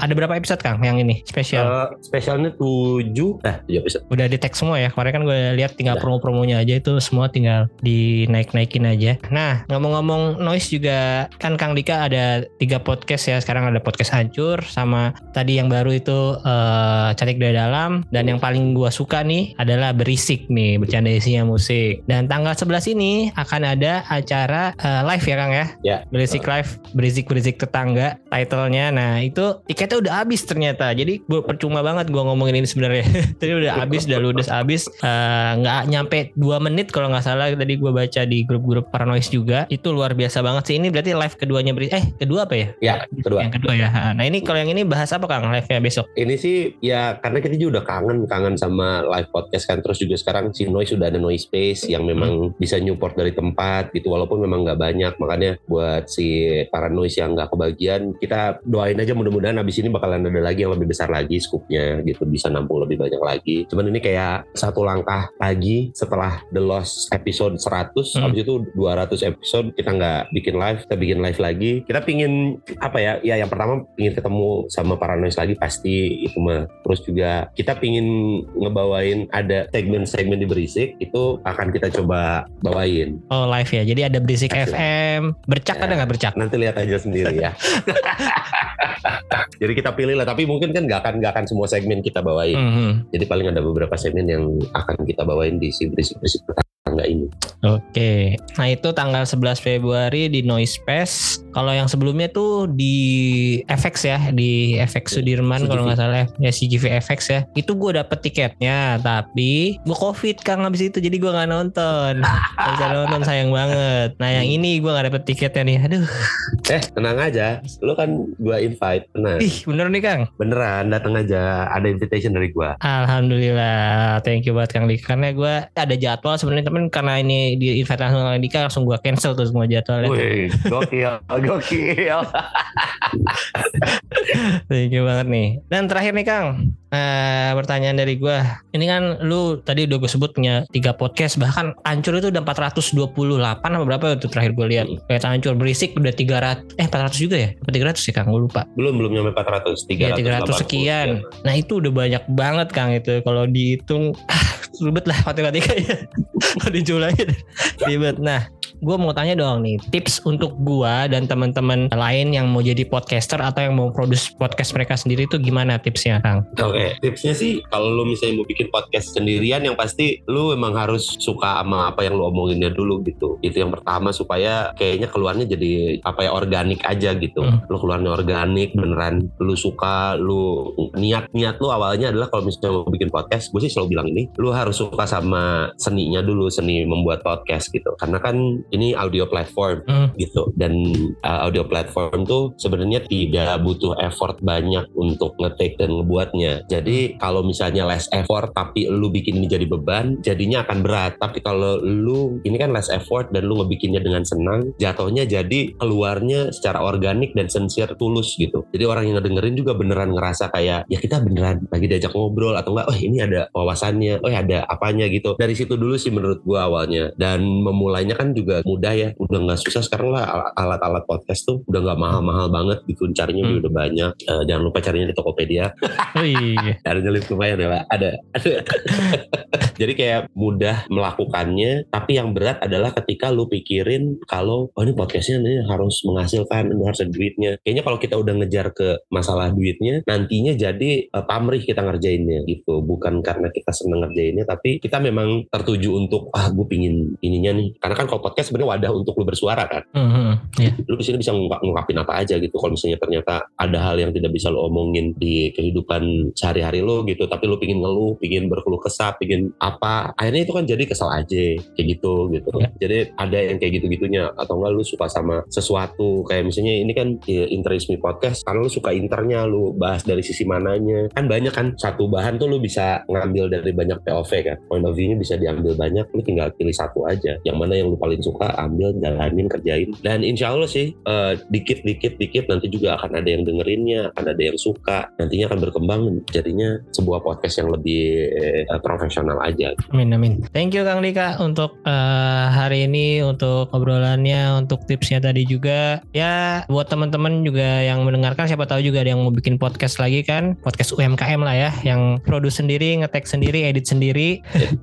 [SPEAKER 1] ada berapa episode Kang yang ini? Spesial?
[SPEAKER 2] Eh, spesialnya 7 eh 7 episode.
[SPEAKER 1] udah di tag semua ya? Kemarin kan gue lihat tinggal promo-promonya aja itu semua tinggal dinaik-naikin aja. Nah ngomong-ngomong Noise juga kan Kang Dika ada tiga podcast ya. Sekarang ada podcast hancur sama tadi yang baru itu eh, cantik dari dalam. Dan yang paling gua suka nih adalah berisik nih bercanda isinya musik. Dan tanggal 11 ini akan ada acara eh, live ya Kang ya?
[SPEAKER 2] Ya.
[SPEAKER 1] berisik live berisik berisik tetangga titlenya. Nah itu tiketnya udah habis ternyata. Jadi gue percuma banget gue ngomongin ini sebenarnya. tadi udah habis, udah ludes habis. Eh, nggak nyampe dua menit kalau nggak salah. Tadi gue baca di grup-grup Paranois juga. Itu luar biasa banget sih. Ini berarti live keduanya beri. Eh kedua apa ya?
[SPEAKER 2] Ya, kedua.
[SPEAKER 1] Yang kedua ya. Nah ini kalau yang ini bahas apa kang live-nya besok?
[SPEAKER 2] Ini sih ya karena kita juga udah kangen kangen sama live podcast kan terus juga sekarang si Noise sudah ada Noise Space yang memang bisa support dari tempat gitu walaupun memang nggak banyak makanya buat si para noise yang nggak kebagian kita doain aja mudah-mudahan abis ini bakalan ada lagi yang lebih besar lagi skupnya gitu bisa nampung lebih banyak lagi cuman ini kayak satu langkah lagi setelah The Lost episode 100
[SPEAKER 1] Hmm.
[SPEAKER 2] habis itu 200 episode kita nggak bikin live kita bikin live lagi kita pingin apa ya ya yang pertama pingin ketemu sama para noise lagi pasti itu mah terus juga kita pingin ngebawain ada segmen-segmen di berisik itu akan kita coba bawain
[SPEAKER 1] Oh live ya. Jadi ada berisik
[SPEAKER 2] Asik.
[SPEAKER 1] FM. Bercak
[SPEAKER 2] Ya.
[SPEAKER 1] ada nggak bercak?
[SPEAKER 2] nanti lihat aja sendiri ya jadi kita pilih lah tapi mungkin kan nggak akan nggak akan semua segmen kita bawain
[SPEAKER 1] Mhm.
[SPEAKER 2] jadi paling ada beberapa segmen yang akan kita bawain di si berisik berisik tetangga ini
[SPEAKER 1] Oke, nah itu tanggal 11 Februari di Noise Fest. Kalau yang sebelumnya tuh di FX ya, di FX Sudirman
[SPEAKER 2] CGV.
[SPEAKER 1] kalau nggak salah ya CGV FX ya. Itu gue dapet tiketnya, tapi gue covid kang habis itu, jadi gue nggak nonton. Bisa nonton sayang banget. Nah yang ini gue nggak dapet tiketnya nih. Aduh,
[SPEAKER 2] eh tenang aja lu kan gua invite tenang
[SPEAKER 1] ih bener nih kang.
[SPEAKER 2] beneran datang aja ada invitation dari gua
[SPEAKER 1] Alhamdulillah, thank you buat Kang Dika. Karena gue ada jadwal sebenarnya, temen karena ini di Kang Dika, langsung gue cancel tuh semua jadwalnya.
[SPEAKER 2] Wih, gokil, gokil.
[SPEAKER 1] Thank you banget nih. Dan terakhir nih Kang, eh, pertanyaan dari gua. Ini kan lu tadi udah gue sebut punya tiga podcast, bahkan Ancur itu udah 428 apa berapa itu terakhir gue lihat. Kayak Ancur berisik udah 300, eh 400 juga ya? Apa 300 sih Kang? Gue lupa.
[SPEAKER 2] Belum belum nyampe 400, 300,
[SPEAKER 1] Ya 300 sekian. Nah itu udah banyak banget Kang itu. Kalau dihitung, ah, ribet lah matematikanya. Mau dijumlahin ribet. Nah, gue mau tanya dong nih, tips untuk gua dan teman-teman lain yang mau jadi podcaster atau yang mau produce podcast mereka sendiri itu gimana tipsnya, Kang?
[SPEAKER 2] Oke, tipsnya sih kalau lu misalnya mau bikin podcast sendirian yang pasti lu emang harus suka sama apa yang lu omonginnya dulu gitu. Itu yang pertama supaya kayaknya keluarnya jadi apa ya organik aja gitu.
[SPEAKER 1] Hmm.
[SPEAKER 2] Lu keluarnya organik beneran lu suka, lu niat-niat lu awalnya adalah kalau misalnya mau bikin podcast, gue sih selalu bilang ini, lu harus suka sama seninya dulu, seni membuat podcast gitu. Karena kan ini audio platform
[SPEAKER 1] Hmm.
[SPEAKER 2] gitu. Dan uh, audio platform tuh sebenarnya tidak butuh effort banyak untuk ngetik dan ngebuatnya. Jadi kalau misalnya less effort tapi lu bikin ini jadi beban jadinya akan berat. Tapi kalau lu ini kan less effort dan lu ngebikinnya dengan senang jatuhnya jadi keluarnya secara organik dan sincere tulus gitu. Jadi orang yang ngedengerin juga beneran ngerasa kayak ya kita beneran lagi diajak ngobrol atau enggak oh ini ada wawasannya. Oh ada apanya gitu. Dari situ dulu sih menurut gua awalnya. Dan memulainya kan juga mudah ya udah nggak susah. Sekarang lah al- alat-alat podcast tuh udah nggak mahal-mahal banget gitu carinya
[SPEAKER 1] Hmm.
[SPEAKER 2] udah banyak. Eh, jangan lupa carinya di Tokopedia.
[SPEAKER 1] Oh iya.
[SPEAKER 2] lebih lumayan ya Pak ada ada. Jadi kayak mudah melakukannya tapi yang berat adalah ketika lu pikirin kalau oh ini podcastnya nih harus menghasilkan ini harus ada duitnya. Kayaknya kalau kita udah ngejar ke masalah duitnya nantinya jadi eh, pamrih kita ngerjainnya gitu. Bukan karena kita seneng ngerjainnya tapi kita memang tertuju untuk ah gue pingin ininya nih. Karena kan kalau podcast sebenarnya wadah untuk lu bersuara kan
[SPEAKER 1] Mhm. Iya.
[SPEAKER 2] lu di sini bisa ngungkap, ngungkapin apa aja gitu kalau misalnya ternyata ada hal yang tidak bisa lo omongin di kehidupan sehari-hari lo gitu tapi lo pingin ngeluh pingin berkeluh kesah pingin apa akhirnya itu kan jadi kesel aja kayak gitu gitu
[SPEAKER 1] Ya.
[SPEAKER 2] jadi ada yang kayak gitu-gitunya atau enggak lu suka sama sesuatu kayak misalnya ini kan ya, Interest Me Podcast karena lu suka internya lu bahas dari sisi mananya kan banyak kan satu bahan tuh lu bisa ngambil dari banyak POV kan point of view-nya bisa diambil banyak lu tinggal pilih satu aja yang mana yang lu paling suka ambil jalanin kerjain dan insya Allah sih eh, dikit dikit dikit nanti juga akan ada yang dengerinnya akan ada yang suka nantinya akan berkembang jadinya sebuah podcast yang lebih eh, profesional aja
[SPEAKER 1] Amin amin. Thank you Kang Dika untuk eh, hari ini untuk obrolannya, untuk tipsnya tadi juga. Ya buat teman-teman juga yang mendengarkan siapa tahu juga ada yang mau bikin podcast lagi kan, podcast UMKM lah ya, yang produce sendiri, ngetek sendiri, edit sendiri.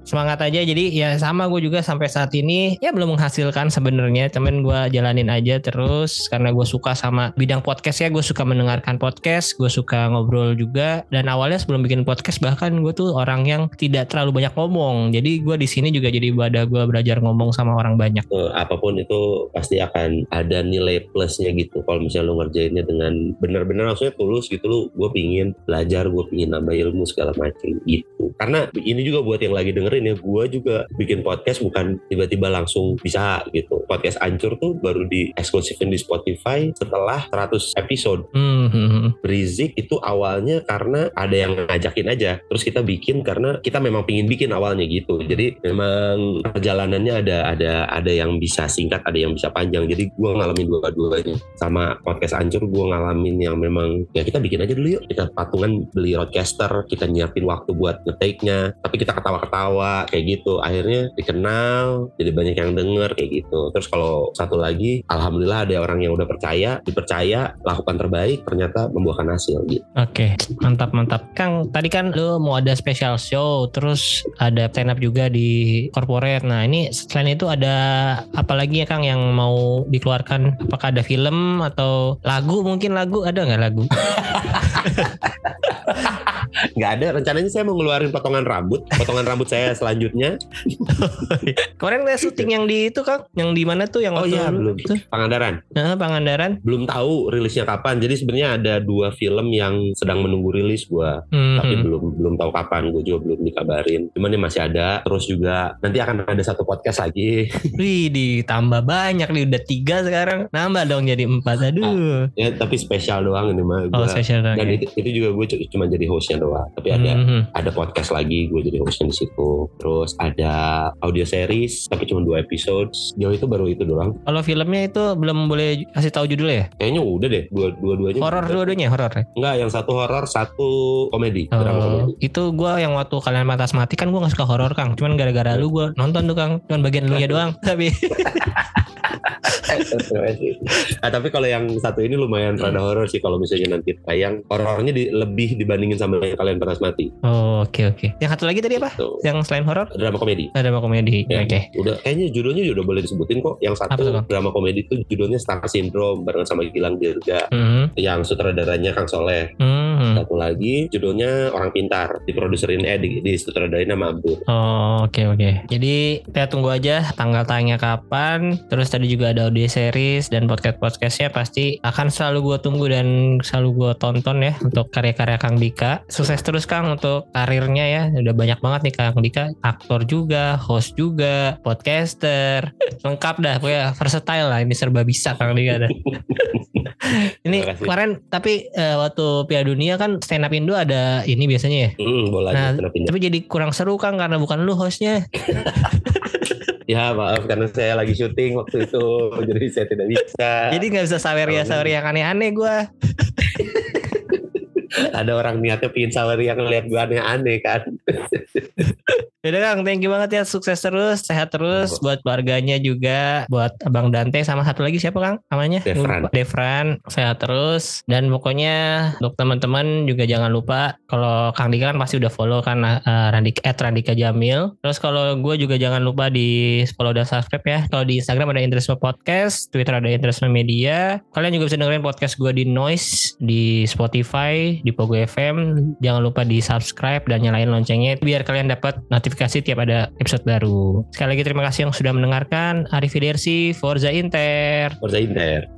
[SPEAKER 1] Semangat aja. Jadi ya sama gue juga sampai saat ini ya belum menghasilkan menghasilkan sebenarnya, cuman gue jalanin aja terus karena gue suka sama bidang podcast ya, gue suka mendengarkan podcast, gue suka ngobrol juga. Dan awalnya sebelum bikin podcast bahkan gue tuh orang yang tidak terlalu banyak ngomong. Jadi gue di sini juga jadi wadah gue belajar ngomong sama orang banyak.
[SPEAKER 2] Eh, apa pun itu pasti akan ada nilai plusnya gitu. Kalau misalnya lu ngerjainnya dengan benar-benar maksudnya tulus gitu lu, gue pingin belajar, gue pingin nambah ilmu segala macam gitu. Karena ini juga buat yang lagi dengerin ya, gue juga bikin podcast bukan tiba-tiba langsung bisa gitu. Podcast Ancur tuh baru di eksklusifin di Spotify setelah 100 episode.
[SPEAKER 1] Hmm.
[SPEAKER 2] Rizik itu awalnya karena ada yang ngajakin aja. Terus kita bikin karena kita memang pingin bikin awalnya gitu. Jadi memang perjalanannya ada ada ada yang bisa singkat, ada yang bisa panjang. Jadi gue ngalamin dua-duanya. Sama podcast Ancur gue ngalamin yang memang ya kita bikin aja dulu yuk. Kita patungan beli roadcaster, kita nyiapin waktu buat ngetake-nya. Tapi kita ketawa-ketawa kayak gitu. Akhirnya dikenal, jadi banyak yang denger kayak gitu. Terus kalau satu lagi, alhamdulillah ada orang yang udah percaya, dipercaya, lakukan terbaik, ternyata membuahkan hasil gitu.
[SPEAKER 1] Oke, mantap mantap. Kang, tadi kan lu mau ada special show, terus ada stand up juga di corporate. Nah, ini selain itu ada apa lagi ya Kang yang mau dikeluarkan? Apakah ada film atau lagu? Mungkin lagu ada nggak lagu?
[SPEAKER 2] Nggak ada, rencananya saya mau ngeluarin potongan rambut, potongan rambut saya selanjutnya.
[SPEAKER 1] Kemarin saya syuting yang di itu Kang, yang di mana tuh yang
[SPEAKER 2] Oh iya, belum.
[SPEAKER 1] itu?
[SPEAKER 2] Pangandaran.
[SPEAKER 1] Nah, Pangandaran.
[SPEAKER 2] Belum tahu rilisnya kapan. Jadi sebenarnya ada dua film yang sedang menunggu rilis gua.
[SPEAKER 1] Hmm.
[SPEAKER 2] tapi belum belum tahu kapan gue juga belum dikabarin cuman ini masih ada terus juga nanti akan ada satu podcast lagi
[SPEAKER 1] Wih, ditambah banyak nih udah tiga sekarang. Nambah dong jadi empat. Aduh.
[SPEAKER 2] ya tapi spesial doang ini mah
[SPEAKER 1] Oh,
[SPEAKER 2] gua.
[SPEAKER 1] spesial
[SPEAKER 2] dan
[SPEAKER 1] lagi.
[SPEAKER 2] itu, itu juga gue cuma jadi hostnya doang tapi ada
[SPEAKER 1] Mhm.
[SPEAKER 2] ada podcast lagi gue jadi hostnya di situ terus ada audio series tapi cuma dua episode jauh itu baru itu doang
[SPEAKER 1] Kalau filmnya itu belum boleh kasih tahu judulnya ya?
[SPEAKER 2] kayaknya udah deh dua dua
[SPEAKER 1] Horor dua-duanya horor ya?
[SPEAKER 2] enggak yang satu horor satu komedi
[SPEAKER 1] Oh,
[SPEAKER 2] komedi
[SPEAKER 1] itu gua yang waktu kalian pantas mati kan gua gak suka horor Kang. Cuman gara-gara lu gua nonton tuh Kang. Cuman bagian lu nya doang. Tapi
[SPEAKER 2] Terima kasih. Ah, tapi kalau yang satu ini lumayan rada horor sih kalau misalnya nanti tayang horornya di, lebih dibandingin sama yang kalian pernah mati.
[SPEAKER 1] oh, oke oke. Yang satu lagi tadi apa?
[SPEAKER 2] Tuh.
[SPEAKER 1] Yang selain horor?
[SPEAKER 2] Drama komedi.
[SPEAKER 1] Ada mau komedi.
[SPEAKER 2] Ya,
[SPEAKER 1] Oke.
[SPEAKER 2] Udah kayaknya judulnya udah boleh disebutin kok. Yang
[SPEAKER 1] Apa
[SPEAKER 2] satu
[SPEAKER 1] Bang?
[SPEAKER 2] drama komedi itu judulnya Star Syndrome barengan sama Gilang Dirga.
[SPEAKER 1] Mhm.
[SPEAKER 2] Yang sutradaranya Kang Soleh.
[SPEAKER 1] Mhm.
[SPEAKER 2] Satu lagi judulnya Orang Pintar. Diproduserin eh di, di sutradarain nama Abdur.
[SPEAKER 1] Oh, oke oke. Jadi kita tunggu aja tanggal tayangnya kapan. Terus tadi juga ada audio series dan podcast podcastnya pasti akan selalu gue tunggu dan selalu gue tonton ya untuk karya-karya Kang Dika. Sukses terus Kang untuk karirnya ya. Udah banyak banget nih Kang Dika. Aktor juga, host juga, podcaster, lengkap dah. Pokoknya versatile lah. Ini serba bisa Kang Dika dah. ini kemarin tapi eh, waktu Piala Dunia kan stand up Indo ada ini biasanya ya.
[SPEAKER 2] Hmm, bola
[SPEAKER 1] Nah? Tapi jadi kurang seru Kang karena bukan lu hostnya.
[SPEAKER 2] Ya maaf karena saya lagi syuting waktu itu jadi saya tidak bisa.
[SPEAKER 1] Jadi nggak bisa saweria saweria yang aneh-aneh gue.
[SPEAKER 2] ada orang niatnya pingin sawer yang ngeliat gue aneh-aneh kan.
[SPEAKER 1] Yaudah Kang, thank you banget ya. Sukses terus, sehat terus buat keluarganya juga, buat Abang Dante sama satu lagi siapa Kang? Namanya?
[SPEAKER 2] Devran.
[SPEAKER 1] Devran, sehat terus. Dan pokoknya untuk teman-teman juga jangan lupa kalau Kang Dika kan pasti udah follow kan uh, Randik at Randika Jamil. Terus kalau gue juga jangan lupa di follow dan subscribe ya. Kalau di Instagram ada Interisme Podcast, Twitter ada Interisme Media. Kalian juga bisa dengerin podcast gue di Noise, di Spotify, di Pogo FM. Jangan lupa di subscribe dan nyalain loncengnya biar kalian dapat notifikasi tiap ada episode baru. Sekali lagi terima kasih yang sudah mendengarkan. Arrivederci, Forza Inter.
[SPEAKER 2] Forza Inter.